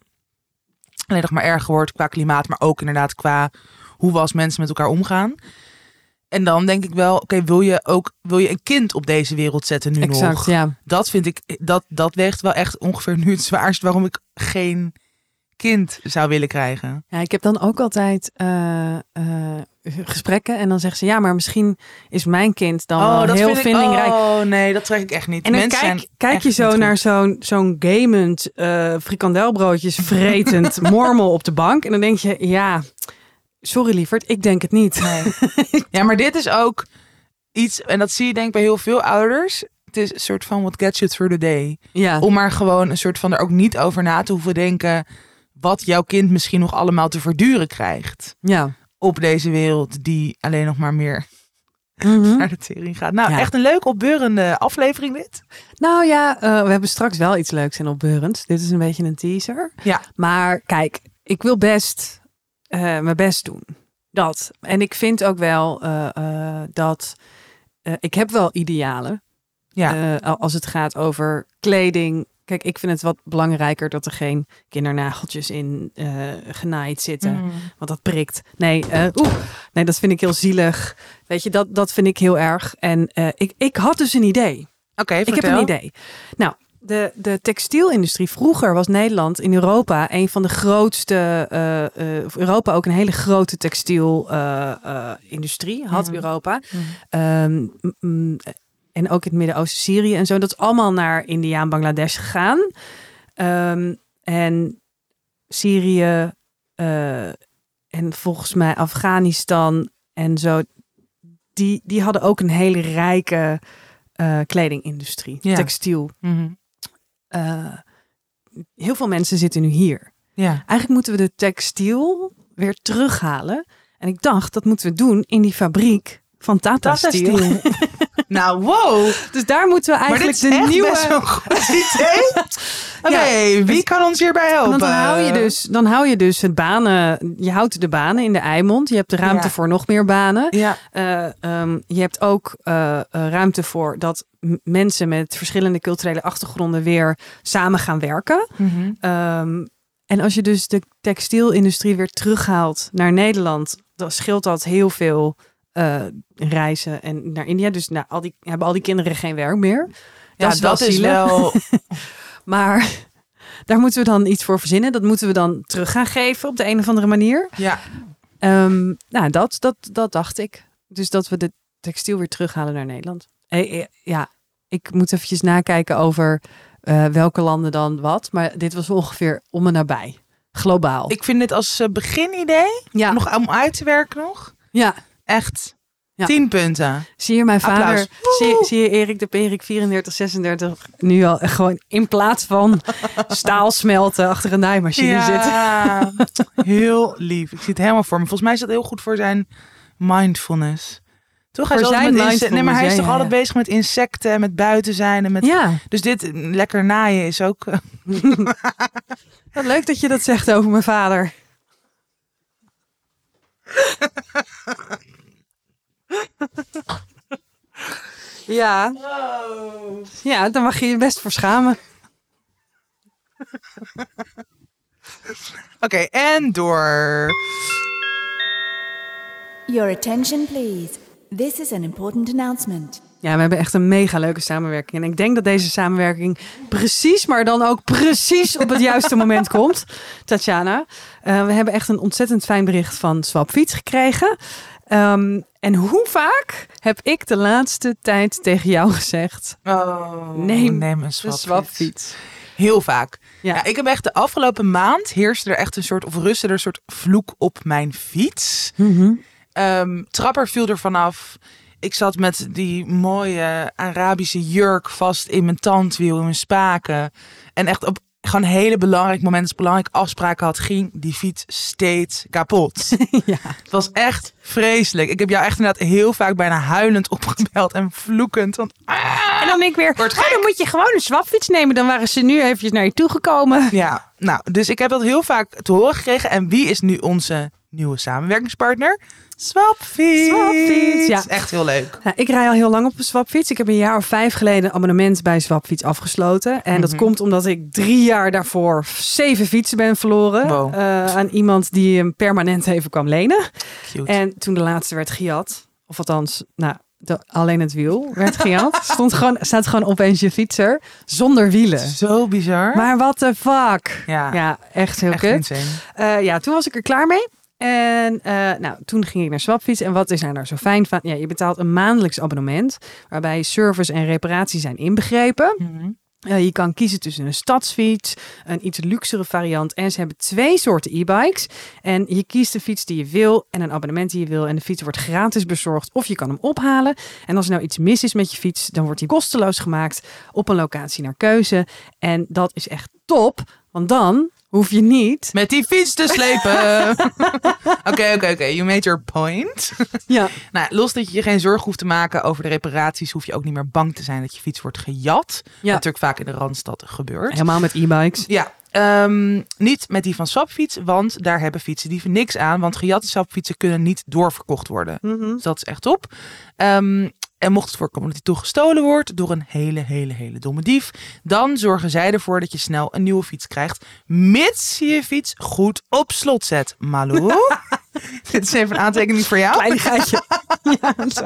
alleen nog maar erger wordt qua klimaat, maar ook inderdaad qua hoe we als mensen met elkaar omgaan. En dan denk ik wel, oké, wil je ook wil je een kind op deze wereld zetten nu Exact, nog? ja. Dat vind ik, dat, dat weegt wel echt ongeveer nu het zwaarst waarom ik geen kind zou willen krijgen. Ja, ik heb dan ook altijd eh, eh, gesprekken en dan zeggen ze ja, maar misschien is mijn kind dan wel heel vind ik- vindingrijk. Oh nee, dat trek ik echt niet. En dan kijk, kijk je zo naar zo'n zo'n gamend eh frikandelbroodjes vretend <laughs> mormel op de bank en dan denk je ja, sorry lieverd, ik denk het niet. Nee. <laughs> ja, maar dit is ook iets, en dat zie je denk ik bij heel veel ouders. Het is een soort van what gets you through the day. Ja, Om maar gewoon een soort van er ook niet over na te hoeven denken wat jouw kind misschien nog allemaal te verduren krijgt ja. op deze wereld die alleen nog maar meer Mhm. <laughs> naar de tering gaat. Nou, Ja. echt een leuk opbeurende aflevering dit. Nou ja, eh, we hebben straks wel iets leuks en opbeurends. Dit is een beetje een teaser. Ja. Maar kijk, ik wil best eh, mijn best doen. Dat. En ik vind ook wel eh, dat ik heb wel idealen. Ja. als het gaat over kleding. Kijk, ik vind het wat belangrijker dat er geen kindernageltjes in eh, genaaid zitten. Mm. Want dat prikt. Nee, eh, oeh, nee, dat vind ik heel zielig. Weet je, dat, dat vind ik heel erg. En eh, ik, ik had dus een idee. Oké, Ik heb een idee. Nou, de, de textielindustrie. Vroeger was Nederland in Europa een van de grootste. of Europa ook een hele grote textielindustrie had Mhm. Europa. Mhm. Ehm, m- m- en ook in het Midden-Oosten, Syrië en zo. Dat is allemaal naar India en Bangladesh gegaan. Ehm, en Syrië eh, en volgens mij Afghanistan en zo. Die, die hadden ook een hele rijke eh, kledingindustrie, Ja. textiel. Mhm. Eh, heel veel mensen zitten nu hier. Ja. Eigenlijk moeten we de textiel weer terughalen. En ik dacht, dat moeten we doen in die fabriek van Tata Steel. <laughs> Nou, wow. Dus daar moeten we Maar dit eigenlijk is de nieuwe. best wel een goed <laughs> idee. Oké, wie kan ons hierbij helpen? Dan hou je dus, dan hou je dus het banen. Je houdt de banen in de Eimond. Je hebt de ruimte Ja. voor nog meer banen. Ja, Eh, ehm, je hebt ook eh, eh, ruimte voor dat mensen met verschillende culturele achtergronden weer samen gaan werken. Mhm. Ehm, en als je dus de textielindustrie weer terughaalt naar Nederland, dan scheelt dat heel veel eh, reizen en naar India. Dus nou, al die, hebben al die kinderen geen werk meer. ja dat is wel. <laughs> Maar daar moeten we dan iets voor verzinnen. Dat moeten we dan terug gaan geven op de een of andere manier. Ja, Ehm, nou, dat, dat, dat dacht ik. Dus dat we de textiel weer terughalen naar Nederland. Eh, eh, ja, ik moet eventjes nakijken over welke landen dan wat. Maar dit was ongeveer om en nabij. Globaal. ik vind dit als beginidee, ja, nog om uit te werken nog, ja, echt Ja. 10 punten. zie je mijn vader, Applaus. zie, zie je Erik de Perik 34, 36 nu al gewoon in plaats van <laughs> staal smelten achter een naaimachine zitten. Ja, <laughs> heel lief. Ik zie het helemaal voor me. Volgens mij is dat heel goed voor zijn mindfulness. Toch? Hij is zijn met Nee, maar hij is toch ja, altijd ja. bezig met insecten en met buiten zijn. En met... Ja, Dus dit lekker naaien is ook... <laughs> wat leuk dat je dat zegt over mijn vader. <laughs> Ja, ja, daar mag je je best voor schamen. Oké, en door. Your attention, please. This is an important announcement. Ja, we hebben echt een mega leuke samenwerking. En ik denk dat deze samenwerking precies, maar dan ook precies op het juiste moment <laughs> komt. Tatjana, Eh, we hebben echt een ontzettend fijn bericht van Swapfiets gekregen. Ehm, en hoe vaak heb ik de laatste tijd tegen jou gezegd? Oh, Neem neem een swapfiets. Heel vaak. Ja. Ja. ik heb echt de afgelopen maand heerste er echt een soort, of rustte er een soort vloek op mijn fiets. Mhm. Ehm, trapper viel er vanaf. Ik zat met die mooie Arabische jurk vast in mijn tandwiel, in mijn spaken. En echt op gewoon hele belangrijk moment, belangrijke afspraken had, ging die fiets steeds kapot. <laughs> ja. Het was echt vreselijk. Ik heb jou echt inderdaad heel vaak bijna huilend opgebeld en vloekend. Want, ah! En dan ik weer, Wordt oh, dan moet je gewoon een swapfiets nemen. Dan waren ze nu eventjes naar je toegekomen. Ja, nou, dus ik heb dat heel vaak te horen gekregen. En wie is nu onze nieuwe samenwerkingspartner? Swapfiets. Swapfiets, ja. Echt heel leuk. Nou, ik rij al heel lang op een swapfiets. Ik heb een jaar of vijf geleden een abonnement bij Swapfiets afgesloten. En dat Mhm. komt omdat ik drie jaar daarvoor zeven fietsen ben verloren. Wow. eh, aan iemand die hem permanent even kwam lenen. Cute. En toen de laatste werd gejat. Of althans, nou, de- alleen het wiel werd gejat. <laughs> Stond gewoon, staat gewoon opeens je fietser zonder wielen. Zo bizar. Maar what the fuck? ja, Ja, echt heel echt kut. Eh, ja, toen was ik er klaar mee. En eh, nou, toen ging ik naar Swapfiets. En wat is er nou zo fijn van? Ja, je betaalt een maandelijks abonnement. Waarbij service en reparatie zijn inbegrepen. Mhm. Eh, je kan kiezen tussen een stadsfiets, een iets luxere variant. En ze hebben twee soorten e-bikes. En je kiest de fiets die je wil en een abonnement die je wil. En de fiets wordt gratis bezorgd of je kan hem ophalen. En als er nou iets mis is met je fiets, dan wordt die kosteloos gemaakt op een locatie naar keuze. En dat is echt top, want dan hoef je niet... Met die fiets te slepen. <laughs> Oké, oké, oké. You made your point. Ja, nou, los dat je je geen zorgen hoeft te maken over de reparaties, hoef je ook niet meer bang te zijn dat je fiets wordt gejat. Wat ja. natuurlijk vaak in de Randstad gebeurt. helemaal met e-bikes. Ja, ehm, niet met die van Swapfiets, want daar hebben fietsendieven niks aan. Want gejatte Swapfietsen kunnen niet doorverkocht worden. Mhm. Dus dat is echt top. Ehm, en mocht het voorkomen dat die toch gestolen wordt door een hele, hele, hele domme dief, dan zorgen zij ervoor dat je snel een nieuwe fiets krijgt, mits je je fiets goed op slot zet. Malou, <laughs> <laughs> dit is even een aantekening voor jou. Kleinigheidje. <laughs> ja, zo.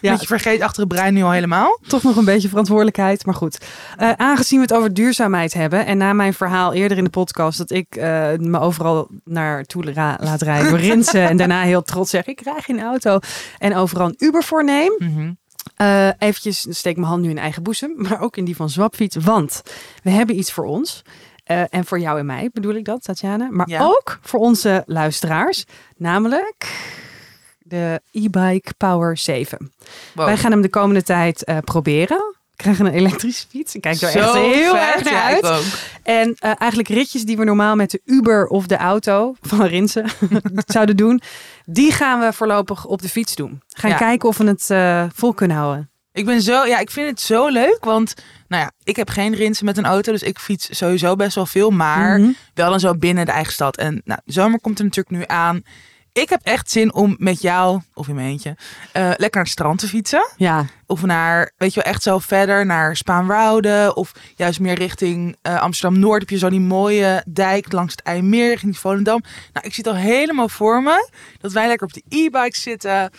Ja. Vergeet achter het brein nu al helemaal. toch nog een beetje verantwoordelijkheid. Maar goed, Eh, aangezien we het over duurzaamheid hebben. En na mijn verhaal eerder in de podcast dat ik eh, me overal naartoe laat rijden Rinsen. en daarna heel trots zeg ik krijg geen auto. En overal een Uber voorneem. Mhm. Eh eventjes steek mijn hand nu in eigen boezem. Maar ook in die van Zwapfiets. Want we hebben iets voor ons. Eh, en voor jou en mij bedoel ik dat, Tatjana. Maar Ja. ook voor onze luisteraars. Namelijk de e-bike Power 7. Wow. Wij gaan hem de komende tijd eh, proberen. We krijgen een elektrische fiets. Ik kijk er echt Zo heel vet. erg naar Ja, uit. En eh, eigenlijk ritjes die we normaal met de Uber of de auto van Rinsen <laughs> zouden doen. Die gaan we voorlopig op de fiets doen. Gaan Ja. kijken of we het vol kunnen houden. Ik ben zo, ja, ik vind het zo leuk, want nou ja, ik heb geen rinsen met een auto, dus ik fiets sowieso best wel veel, maar Mhm. wel dan zo binnen de eigen stad. En nou, de zomer komt er natuurlijk nu aan. Ik heb echt zin om met jou, of in mijn eentje, eh, lekker naar het strand te fietsen. Ja, Of naar, weet je wel, echt zo verder naar Spaanwouden. Of juist meer richting eh, Amsterdam-Noord heb je zo die mooie dijk langs het IJmeer richting Volendam. Nou, ik zie het al helemaal voor me. Dat wij lekker op de e-bike zitten.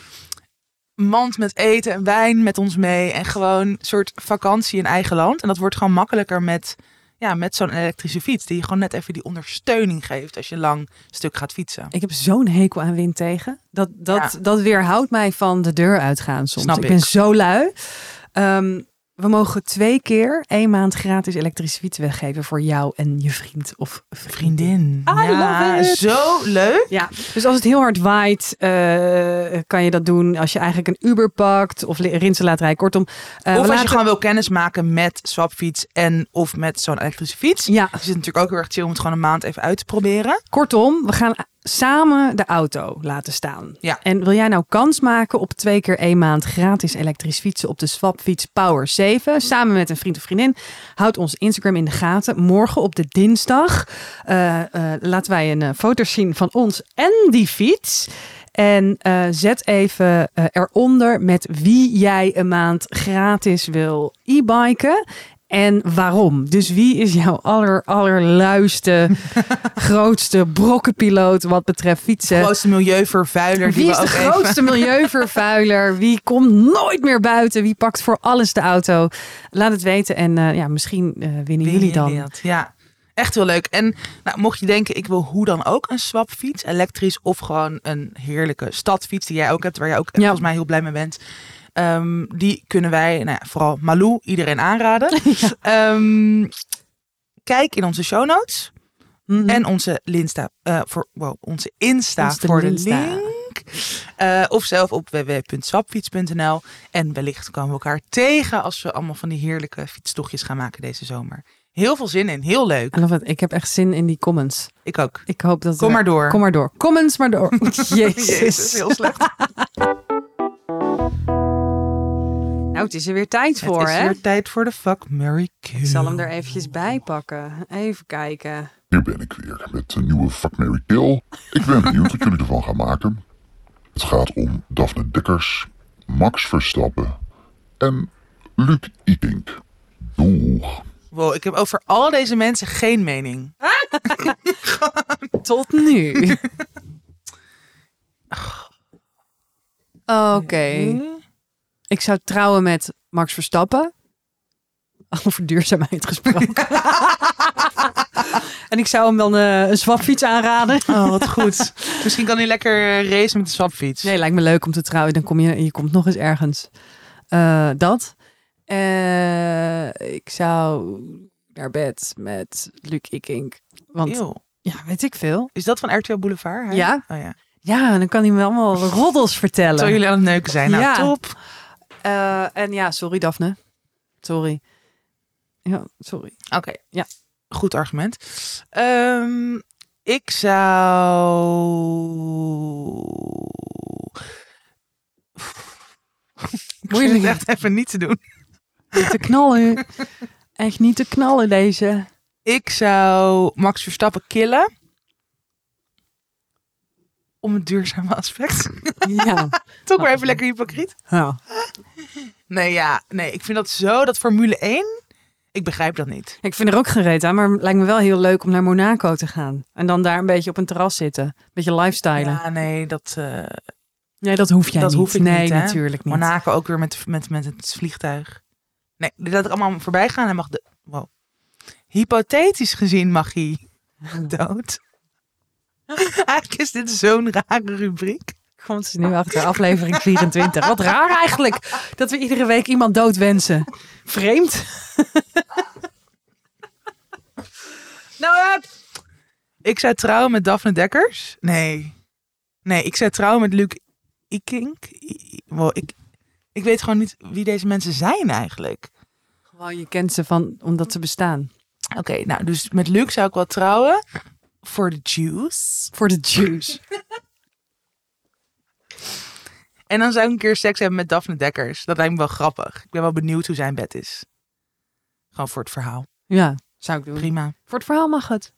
Mand met eten en wijn met ons mee. En gewoon een soort vakantie in eigen land. En dat wordt gewoon makkelijker met, ja, met zo'n elektrische fiets. Die je gewoon net even die ondersteuning geeft als je lang stuk gaat fietsen. ik heb zo'n hekel aan wind tegen. Dat, dat, Ja. dat weerhoudt mij van de deur uitgaan soms. Snap ik ik. ben zo lui. Ehm, we mogen twee keer één maand gratis elektrische fiets weggeven voor jou en je vriend of vriendin. I ja, zo leuk. Ja, dus als het heel hard waait, eh, kan je dat doen als je eigenlijk een Uber pakt of rinsen laat rijden. Kortom, eh, of als je gewoon wil kennis maken met swapfiets en of met zo'n elektrische fiets. Ja, Dus het is natuurlijk ook heel erg chill om het gewoon een maand even uit te proberen. kortom, we gaan samen de auto laten staan. Ja. En wil jij nou kans maken op twee keer één maand gratis elektrisch fietsen op de Swapfiets Power 7, samen met een vriend of vriendin, houd ons Instagram in de gaten. Morgen op de dinsdag eh, laten wij een eh, foto zien van ons en die fiets. En zet even eronder met wie jij een maand gratis wil e-biken. En waarom? Dus wie is jouw aller, allerluiste, <laughs> grootste brokkenpiloot wat betreft fietsen? Grootste milieuvervuiler. die Wie is de even- grootste milieuvervuiler? Wie komt nooit meer buiten? Wie pakt voor alles de auto? Laat het weten en eh, ja, misschien eh, winnen jullie dan. Ja, echt heel leuk. En nou, mocht je denken, ik wil hoe dan ook een swapfiets, elektrisch of gewoon een heerlijke stadfiets die jij ook hebt, waar jij ook Ja. volgens mij heel blij mee bent. Ehm, die kunnen wij, nou ja, vooral Malou, iedereen aanraden. <laughs> Ehm, kijk in onze show notes Mhm. en onze Linsta, eh, voor, wow, onze Insta voor de link. Eh, of zelf op www.swapfiets.nl. En wellicht komen we elkaar tegen als we allemaal van die heerlijke fietstochtjes gaan maken deze zomer. Heel veel zin in, heel leuk. Ik heb echt zin in die comments. Ik ook. Ik hoop dat. Kom er- maar door. Kom maar door. Comments maar door. <laughs> Jezus. Jezus, heel slecht. <laughs> Nou, het is er weer tijd voor, het is hè? weer tijd voor de fuck, Mary Kill. Ik zal hem er eventjes bij pakken. Even kijken. Hier ben ik weer met een nieuwe Fuck Mary Kill. Ik ben benieuwd wat jullie ervan gaan maken. Het gaat om Daphne Dekkers, Max Verstappen en Luc Ikink. Doeg. Wow, ik heb over al deze mensen geen mening. <laughs> Tot nu. <laughs> Oké. Ik zou trouwen met Max Verstappen. Over duurzaamheid gesproken. <laughs> en ik zou hem dan eh, een swapfiets aanraden. Oh, wat goed. <laughs> Misschien kan hij lekker eh, racen met de swapfiets. Nee, lijkt me leuk om te trouwen. Dan kom je, je komt nog eens ergens. Eh, dat. Ik zou naar bed met Luc Ikink. Want Eeuw. ja, weet ik veel. Is dat van RTL Boulevard? Ja. Oh, ja. Ja, dan kan hij me allemaal roddels vertellen. Terwijl jullie aan het neuken zijn. Nou, Ja. top. Eh, en ja, sorry Daphne. Sorry. Ja, sorry. Oké. Ja. Goed argument. Ehm, ik zou... Moeilijk. echt even niet te doen. Niet te knallen. <laughs> Echt niet te knallen deze. Ik zou Max Verstappen killen. Om het duurzame aspect. Ja. <laughs> Toch maar even lekker hypocriet. ja. Nee, ja. Nee, ik vind dat zo, dat Formule 1. Ik begrijp dat niet. Ik vind er ook geen reet aan, maar het lijkt me wel heel leuk om naar Monaco te gaan. En dan daar een beetje op een terras zitten. Een beetje lifestylen. Ja, nee, dat... eh, Nee, dat hoef jij Dat niet. hoef ik nee, niet, natuurlijk niet. Monaco ook weer met, met, met het vliegtuig. Nee, ik allemaal voorbij gaan. Hij mag de... Wow. Hypothetisch gezien mag hij <laughs> dood. <laughs> Eigenlijk is dit zo'n rare rubriek. Komt ze nu achter aflevering 24. Wat raar eigenlijk dat we iedere week iemand dood wensen. Vreemd. <laughs> Nou, eh, ik zou trouwen met Daphne Dekkers. Nee. Nee, ik zou trouwen met Luc Ikink. Wow, ik, ik weet gewoon niet wie deze mensen zijn eigenlijk. Gewoon, je kent ze van omdat ze bestaan. Oké, nou, dus met Luc zou ik wel trouwen. Voor de juice. Voor de juice. <laughs> En dan zou ik een keer seks hebben met Daphne Dekkers. Dat lijkt me wel grappig. Ik ben wel benieuwd hoe zijn bed is. Gewoon voor het verhaal. Ja, zou ik doen. Prima. Voor het verhaal mag het.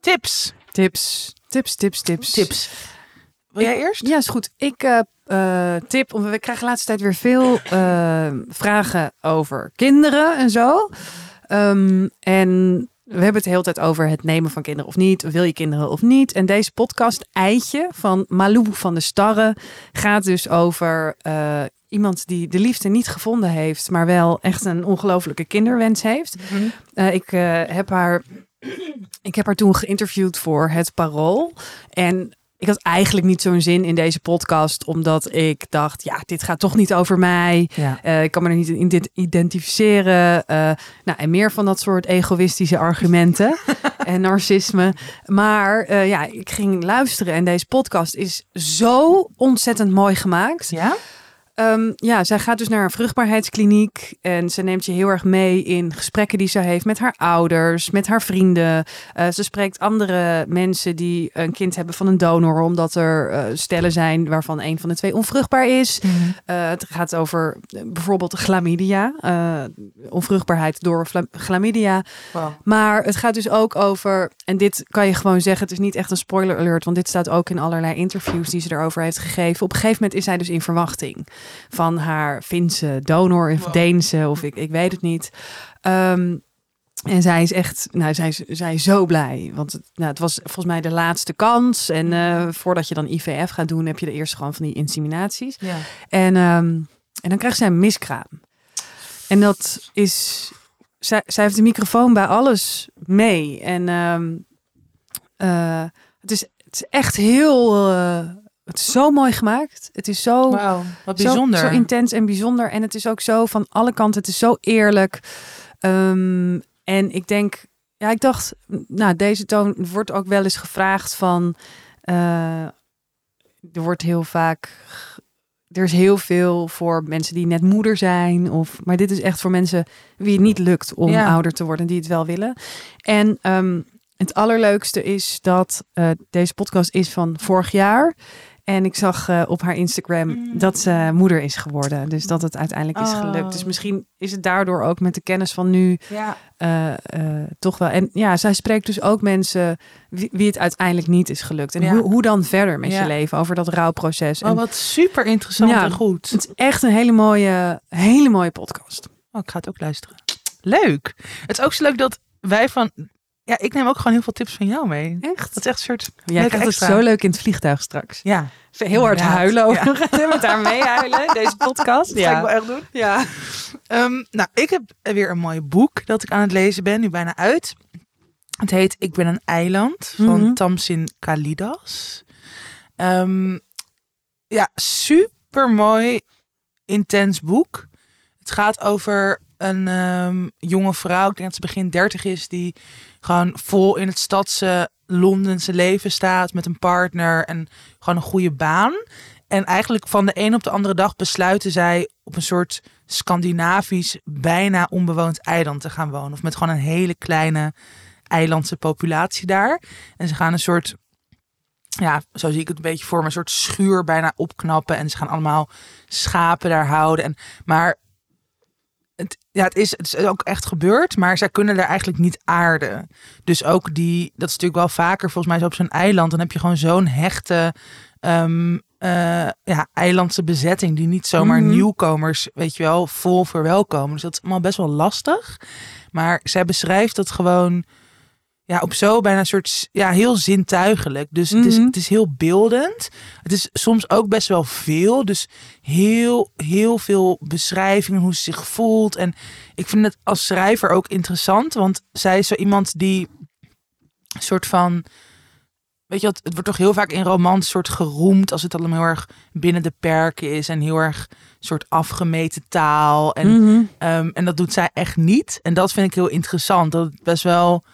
Tips. Tips. Tips, tips, tips. Tips. Wil jij eerst? Ja, is goed. Ik eh, eh, tip, want we krijgen de laatste tijd weer veel eh, vragen over kinderen en zo. Ehm, en we hebben het de hele tijd over het nemen van kinderen of niet. Wil je kinderen of niet? En deze podcast, Eitje van Malou van de Starre, gaat dus over iemand die de liefde niet gevonden heeft, maar wel echt een ongelofelijke kinderwens heeft. Eh, ik, heb haar, ik heb haar toen geïnterviewd voor het Parool. En ik had eigenlijk niet zo'n zin in deze podcast, omdat ik dacht, ja, dit gaat toch niet over mij. Ja. Eh, ik kan me er niet in dit identificeren. Eh, nou, en meer van dat soort egoïstische argumenten <laughs> en narcisme. Maar eh, ja, ik ging luisteren en deze podcast is zo ontzettend mooi gemaakt. Ja? Ehm, ja, zij gaat dus naar een vruchtbaarheidskliniek en ze neemt je heel erg mee in gesprekken die ze heeft met haar ouders, met haar vrienden. Eh, ze spreekt andere mensen die een kind hebben van een donor, omdat er eh, stellen zijn waarvan een van de twee onvruchtbaar is. Eh, het gaat over bijvoorbeeld chlamydia, onvruchtbaarheid door chla- chlamydia. Wow. Maar het gaat dus ook over, en dit kan je gewoon zeggen, het is niet echt een spoiler alert, want dit staat ook in allerlei interviews die ze erover heeft gegeven. Op een gegeven moment is zij dus in verwachting van haar Finse donor of Wow. Deense, of ik, ik weet het niet. Ehm, en zij is echt, nou, zij is, zij is zo blij. Want het, nou, het was volgens mij de laatste kans. En eh, voordat je dan IVF gaat doen, heb je de eerst gewoon van die inseminaties. Ja. En, ehm, en dan krijgt zij een miskraam. En dat is. Zij, zij heeft de microfoon bij alles mee. En ehm, eh, het, is, het is echt heel. eh, het is zo mooi gemaakt. Het is zo. Wauw, wat Zo- bijzonder. Zo, intens en bijzonder. En het is ook zo van alle kanten. Het is zo eerlijk. Ehm, en ik denk, ja, ik dacht, nou, deze toon wordt ook wel eens gevraagd van. eh, er wordt heel vaak. Er is heel veel voor mensen die net moeder zijn. Of, maar dit is echt voor mensen wie het niet lukt om Ja. ouder te worden, die het wel willen. En ehm, het allerleukste is dat eh, deze podcast is van vorig jaar. En ik zag eh, op haar Instagram Mm. dat ze moeder is geworden. Dus dat het uiteindelijk is Oh. gelukt. Dus misschien is het daardoor ook met de kennis van nu Ja. eh, eh, toch wel. En ja, zij spreekt dus ook mensen wie, wie het uiteindelijk niet is gelukt. En Ja. hoe, hoe dan verder met Ja. je leven over dat rouwproces. Oh, En wat super interessant en goed. het is echt een hele mooie, hele mooie podcast. Oh, ik ga het ook luisteren. Leuk. Het is ook zo leuk dat wij van... Ja, ik neem ook gewoon heel veel tips van jou mee. Echt? Dat is echt een soort... Leuke krijgt het zo leuk in het vliegtuig straks. Ja, Heel hard huilen over. Ja. Met haar meehuilen, deze podcast. dat ga ik wel echt doen. ja. Ehm, nou, ik heb weer een mooi boek dat ik aan het lezen ben, nu bijna uit. Het heet Ik ben een eiland van Mhm. Tamsin Kalidas. Ehm, ja, super mooi, intens boek. Het gaat over een ehm, jonge vrouw, ik denk dat ze begin 30 is, die gewoon vol in het stadse Londense leven staat met een partner en gewoon een goede baan. En eigenlijk van de een op de andere dag besluiten zij op een soort Scandinavisch, bijna onbewoond eiland te gaan wonen. Of met gewoon een hele kleine eilandse populatie daar. En ze gaan een soort, ja, zo zie ik het een beetje voor een soort schuur bijna opknappen. En ze gaan allemaal schapen daar houden. En, maar het, ja, het, is, het is ook echt gebeurd, maar zij kunnen daar eigenlijk niet aarden. Dus ook die, dat is natuurlijk wel vaker volgens mij zo op zo'n eiland. Dan heb je gewoon zo'n hechte ehm, eh, ja, eilandse bezetting die niet zomaar Mhm. nieuwkomers, weet je wel, vol verwelkomen. Dus dat is allemaal best wel lastig. Maar zij beschrijft dat gewoon ja, op zo bijna een soort ja, heel zintuigelijk. Dus het, is, Mhm. het is heel beeldend. Het is soms ook best wel veel. Dus heel, heel veel beschrijvingen hoe ze zich voelt. En ik vind het als schrijver ook interessant, want zij is zo iemand die een soort van. Weet je, wat, het wordt toch heel vaak in romans soort geroemd als het allemaal heel erg binnen de perken is en heel erg soort afgemeten taal. En Mhm. Ehm, en dat doet zij echt niet. En dat vind ik heel interessant. Dat het best wel.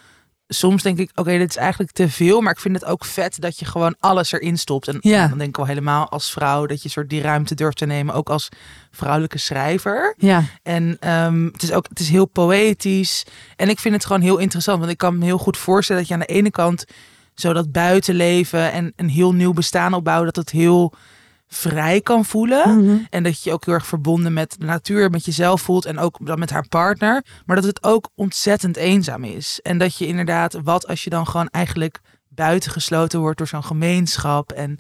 Soms denk ik, oké, dit is eigenlijk te veel. Maar ik vind het ook vet dat je gewoon alles erin stopt. En Ja. dan denk ik wel helemaal als vrouw dat je soort die ruimte durft te nemen. Ook als vrouwelijke schrijver. Ja, En ehm, het is ook het is heel poëtisch. En ik vind het gewoon heel interessant. Want ik kan me heel goed voorstellen dat je aan de ene kant zo dat buitenleven en een heel nieuw bestaan opbouwen. Dat het heel vrij kan voelen. Mhm. En dat je je ook heel erg verbonden met de natuur, met jezelf voelt en ook dan met haar partner. Maar dat het ook ontzettend eenzaam is. En dat je inderdaad, wat als je dan gewoon eigenlijk buitengesloten wordt door zo'n gemeenschap. En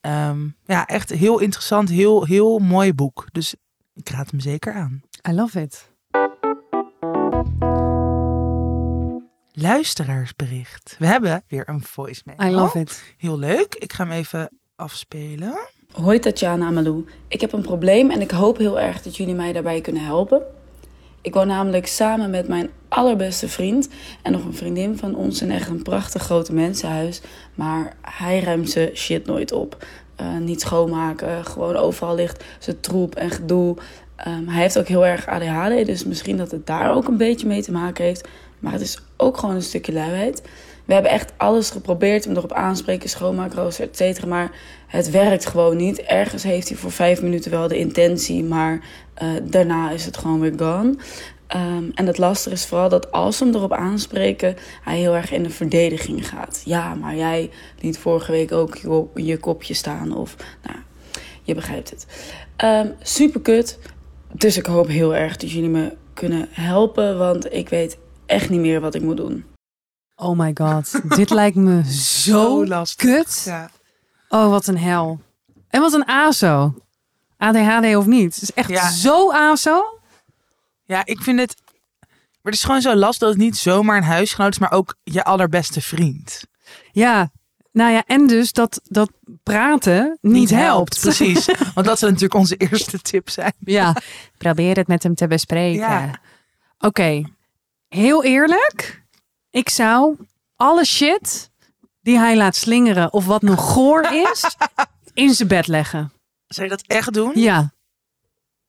ehm, ja, echt heel interessant, heel, heel mooi boek. Dus ik raad hem zeker aan. I love it. Luisteraarsbericht. We hebben weer een voicemail. I love it. Heel leuk. Ik ga hem even afspelen. Hoi Tatjana Amalou. Ik heb een probleem en ik hoop heel erg dat jullie mij daarbij kunnen helpen. Ik woon namelijk samen met mijn allerbeste vriend en nog een vriendin van ons in echt een prachtig grote mensenhuis. Maar hij ruimt zijn shit nooit op. Eh, niet schoonmaken, gewoon overal ligt zijn troep en gedoe. Ehm, hij heeft ook heel erg ADHD, dus misschien dat het daar ook een beetje mee te maken heeft. Maar het is ook gewoon een stukje luiheid. We hebben echt alles geprobeerd, hem erop aanspreken, schoonmaakrooster, et cetera. Maar het werkt gewoon niet. Ergens heeft hij voor vijf minuten wel de intentie, maar eh, daarna is het gewoon weer gone. Ehm, en het lastige is vooral dat als we hem erop aanspreken, hij heel erg in de verdediging gaat. Ja, maar jij liet vorige week ook je, je kopje staan. Of, nou, je begrijpt het. Ehm super kut. Dus ik hoop heel erg dat jullie me kunnen helpen, want ik weet echt niet meer wat ik moet doen. Oh my god. Dit lijkt me <laughs> zo lastig. kut. Ja. Oh, wat een hel. En wat een ASO. ADHD of niet. Het is echt Ja. zo ASO. Ja, ik vind het. Maar het is gewoon zo lastig dat het niet zomaar een huisgenoot is, maar ook je allerbeste vriend. Ja. Nou ja, en dus dat, dat praten niet, helpt. Precies. <laughs> Want dat zou natuurlijk onze eerste tip zijn. Ja. Probeer het met hem te bespreken. Ja. Oké. Heel eerlijk. Ik zou alle shit die hij laat slingeren of wat nog goor is, <laughs> in zijn bed leggen. Zou je dat echt doen? Ja.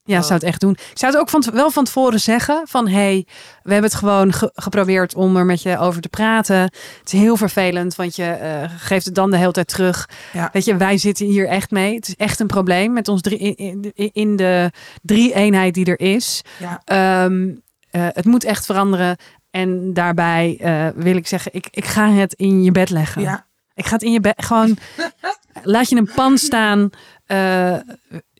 Ja, Oh. zou het echt doen. Ik zou het ook van, wel van tevoren zeggen van hey, we hebben het gewoon ge- geprobeerd om er met je over te praten. Het is heel vervelend, want je eh, geeft het dan de hele tijd terug. Ja. Weet je, wij zitten hier echt mee. Het is echt een probleem met ons drie, in, in, in de drie eenheid die er is. Ja. Ehm, eh, het moet echt veranderen. En daarbij eh, wil ik zeggen, ik, ik ga het in je bed leggen. Ja. Ik ga het in je bed gewoon. <laughs> laat je een pan staan. Eh,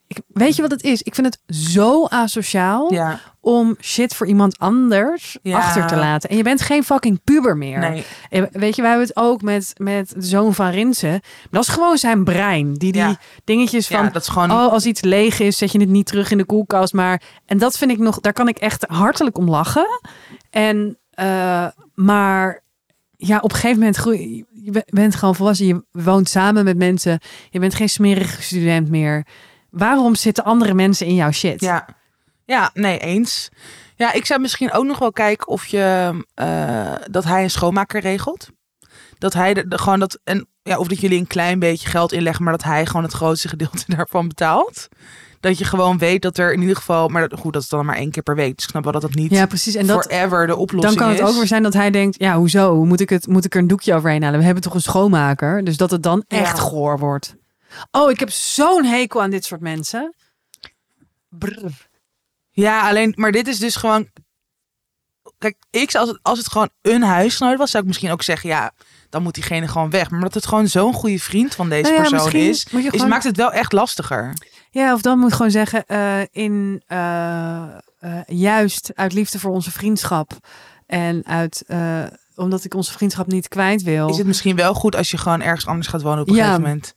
ik, weet je wat het is? Ik vind het zo asociaal Ja. om shit voor iemand anders Ja. achter te laten. En je bent geen fucking puber meer. Nee. En Weet je, wij hebben het ook met, met de zoon van Rinsen. Dat is gewoon zijn brein. Die die Ja. dingetjes van. Dat is gewoon. Oh, als iets leeg is, zet je het niet terug in de koelkast. Maar en dat vind ik nog, daar kan ik echt hartelijk om lachen. En eh, maar ja, op een gegeven moment groei, je be- bent gewoon volwassen. Je woont samen met mensen. Je bent geen smerige student meer. Waarom zitten andere mensen in jouw shit? Ja. ja, nee, eens. Ja, ik zou misschien ook nog wel kijken of je eh, dat hij een schoonmaker regelt. Dat hij de- gewoon dat en ja, of dat jullie een klein beetje geld inleggen, maar dat hij gewoon het grootste gedeelte <laughs> daarvan betaalt. Dat je gewoon weet dat er in ieder geval, maar dat- goed, dat is dan maar één keer per week. Dus ik snap wel dat dat niet Ja, precies. En dat, forever de oplossing dan kan het is. ook weer zijn dat hij denkt, ja, hoezo? Moet ik, het, moet ik er een doekje overheen halen? We hebben toch een schoonmaker? Dus dat het dan echt Ja. goor wordt. Oh, ik heb zo'n hekel aan dit soort mensen. Brr. Ja, alleen, maar dit is dus gewoon. Kijk, ik zou- als het, als het gewoon een huisgenoot was, zou ik misschien ook zeggen, ja, dan moet diegene gewoon weg. Maar omdat het gewoon zo'n goede vriend van deze Nou ja, persoon is, is, gewoon- maakt het wel echt lastiger. Ja, of dan moet gewoon zeggen, eh, in, eh, eh, juist uit liefde voor onze vriendschap en uit, omdat ik onze vriendschap niet kwijt wil, Is het misschien wel goed als je gewoon ergens anders gaat wonen op een Ja. gegeven moment?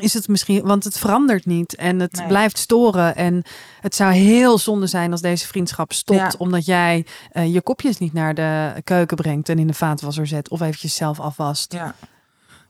is het misschien, want het verandert niet en het Nee. blijft storen. En het zou heel zonde zijn als deze vriendschap stopt, Ja. omdat jij je kopjes niet naar de keuken brengt en in de vaatwasser zet of eventjes zelf afwast. Ja.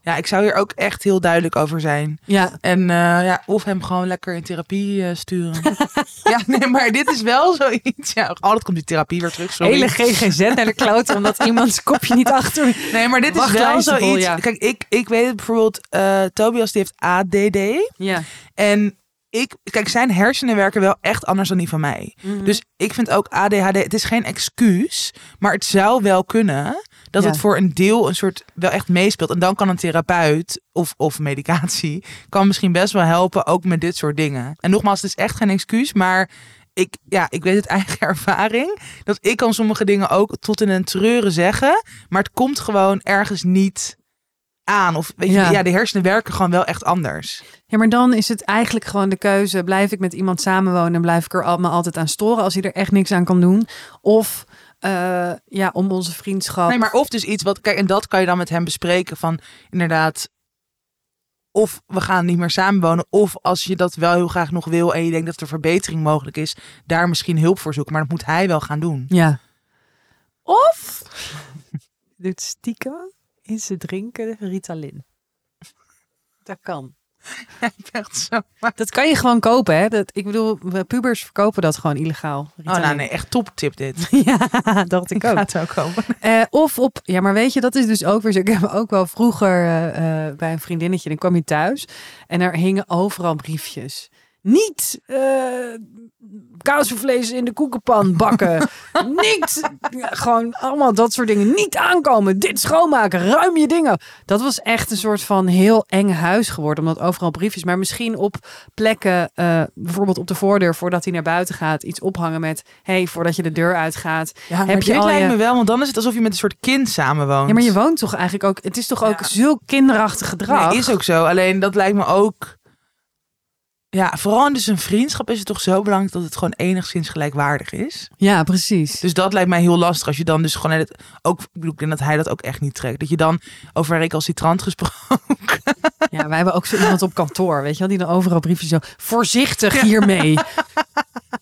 Ja, ik zou hier ook echt heel duidelijk over zijn. Ja, En eh, ja, of hem gewoon lekker in therapie eh, sturen. <laughs> ja, nee, maar dit is wel zoiets. Ja, altijd komt die therapie weer terug. Sorry. hele GGZ naar de kloot, omdat iemands kopje niet achter. Nee, maar dit is wel zoiets. ja. Kijk, ik, ik weet het bijvoorbeeld. eh, Tobias die heeft ADD. Ja. En ik, kijk, zijn hersenen werken wel echt anders dan die van mij. Mhm. Dus ik vind ook ADHD, het is geen excuus, maar het zou wel kunnen dat Ja. het voor een deel een soort wel echt meespeelt. En dan kan een therapeut of, of medicatie <laughs> kan misschien best wel helpen, ook met dit soort dingen. En nogmaals, het is echt geen excuus, maar ik, ja, ik weet het eigen <laughs> ervaring. Dat ik kan sommige dingen ook tot in een treuren zeggen, maar het komt gewoon ergens niet aan. Of weet je, Ja. ja, de hersenen werken gewoon wel echt anders. Ja, maar dan is het eigenlijk gewoon de keuze. Blijf ik met iemand samenwonen en blijf ik er al- me altijd aan storen als hij er echt niks aan kan doen? Of eh, ja, om onze vriendschap. Nee, maar of dus iets wat, kijk, en dat kan je dan met hem bespreken van inderdaad, of we gaan niet meer samenwonen, of als je dat wel heel graag nog wil en je denkt dat er verbetering mogelijk is, daar misschien hulp voor zoeken. Maar dat moet hij wel gaan doen. Ja. Of <laughs> doet stiekem in ze drinken Ritalin. Dat kan. Ik ben echt zo. Maar... Dat kan je gewoon kopen, hè? Dat, ik bedoel, pubers verkopen dat gewoon illegaal. Oh, nou nee, echt top tip dit. <laughs> ja, dacht ik Ik ook. ga het ook kopen. <laughs> Eh, of op, ja, maar weet je, dat is dus ook weer zo. Ik heb ook wel vroeger eh, eh, bij een vriendinnetje, dan kwam je thuis en er hingen overal briefjes. Niet eh kaasvlees in de koekenpan bakken. <laughs> Niet, gewoon allemaal dat soort dingen. Niet aankomen. Dit schoonmaken. Ruim je dingen. Dat was echt een soort van heel eng huis geworden. Omdat overal briefjes. Maar misschien op plekken, eh, bijvoorbeeld op de voordeur, voordat hij naar buiten gaat, iets ophangen met: hey, voordat je de deur uitgaat. Ja, Heb je dit al lijkt je- me wel, want dan is het alsof je met een soort kind samenwoont. Ja, maar je woont toch eigenlijk ook. Het is toch ook Ja. zulk kinderachtig gedrag. Nee, is ook zo. Alleen dat lijkt me ook. Ja, vooral in dus een vriendschap is het toch zo belangrijk dat het gewoon enigszins gelijkwaardig is. Ja, precies. Dus dat lijkt mij heel lastig. Als je dan dus gewoon het, ook, ik bedoel, dat hij dat ook echt niet trekt. Dat je dan over recalcitrant gesproken. <laughs> Ja, wij hebben ook zo iemand op kantoor, weet je wel, die dan overal briefjes zo voorzichtig hiermee.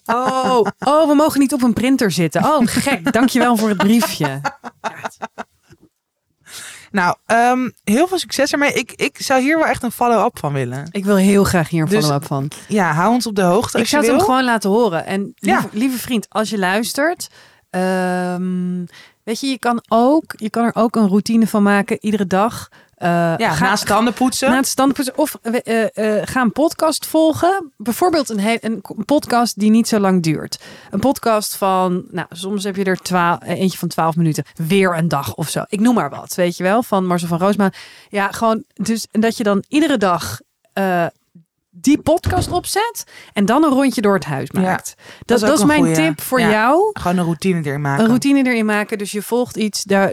Oh, oh, we mogen niet op een printer zitten. Oh, gek. Dankjewel voor het briefje. <laughs> Nou, ehm, heel veel succes ermee. Ik, ik zou hier wel echt een follow-up van willen. Ik wil heel graag hier een Dus- follow-up van. Ja, hou ons op de hoogte. Ik zou het hem gewoon laten horen. En lieve, Ja. lieve vriend, als je luistert, ehm, weet je, je kan ook, je kan er ook een routine van maken iedere dag. Eh, Ja, ga- naast tanden poetsen. Na het standpunt. Of eh, eh, ga een podcast volgen. Bijvoorbeeld een, een podcast die niet zo lang duurt. Een podcast van, nou, soms heb je er eh, eentje van 12 minuten. Weer een dag of zo. Ik noem maar wat, weet je wel. Van Marcel van Roosma. Ja, gewoon. Dus en dat je dan iedere dag die podcast opzet. En dan een rondje door het huis Ja, maakt. dat dat, is dat is mijn goeie. tip voor Ja. jou. Gewoon een routine erin maken. Een routine erin maken. Dus je volgt iets, daar,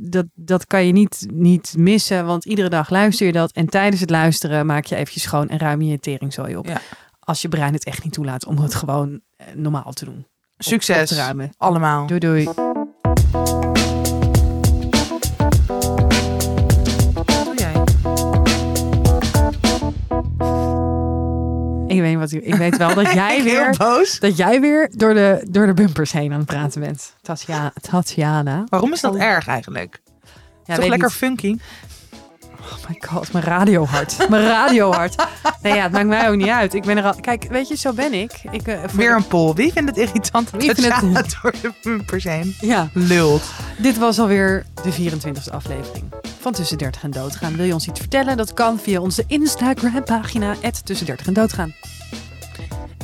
dat, dat kan je niet, niet missen. Want iedere dag luister je dat. En tijdens het luisteren maak je eventjes schoon en ruim je je teringzooi op. Ja. Als je brein het echt niet toelaat om het gewoon eh, normaal te doen. Op- op Succes. te ruimen. Allemaal. Doei doei. Ik weet, wat, ik weet wel dat <laughs> jij weer, boos. dat jij weer door, de, door de bumpers heen aan het praten bent. Tatjana. Tatjana. Waarom is dat erg eigenlijk? Ja, Toch lekker niet. funky? Oh my god, mijn radiohart. Mijn radiohart. Nee, ja, het maakt mij ook niet uit. Ik ben er al. Kijk, weet je, zo ben ik. ik eh, Weer een poll. Wie vindt het irritant dat vindt het- <laughs> door de bumpers heen Ja, lult? dit was alweer de 24e aflevering van Tussen 30 en Doodgaan. Wil je ons iets vertellen? Dat kan via onze Instagram-pagina, Tussen 30 en Doodgaan.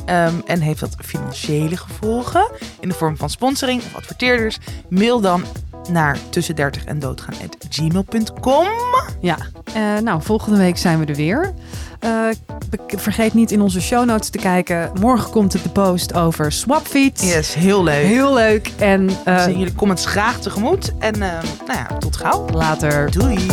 Ehm, en heeft dat financiële gevolgen in de vorm van sponsoring of adverteerders? Mail dan naar tussen 30 en doodgaan gmail.com. Ja, eh, nou, volgende week zijn we er weer. Eh, vergeet niet in onze show notes te kijken. Morgen komt het de post over Swapfiets. Yes, heel leuk. Heel leuk. En We eh, zien jullie comments graag tegemoet. En nou ja, tot gauw. later. Doei.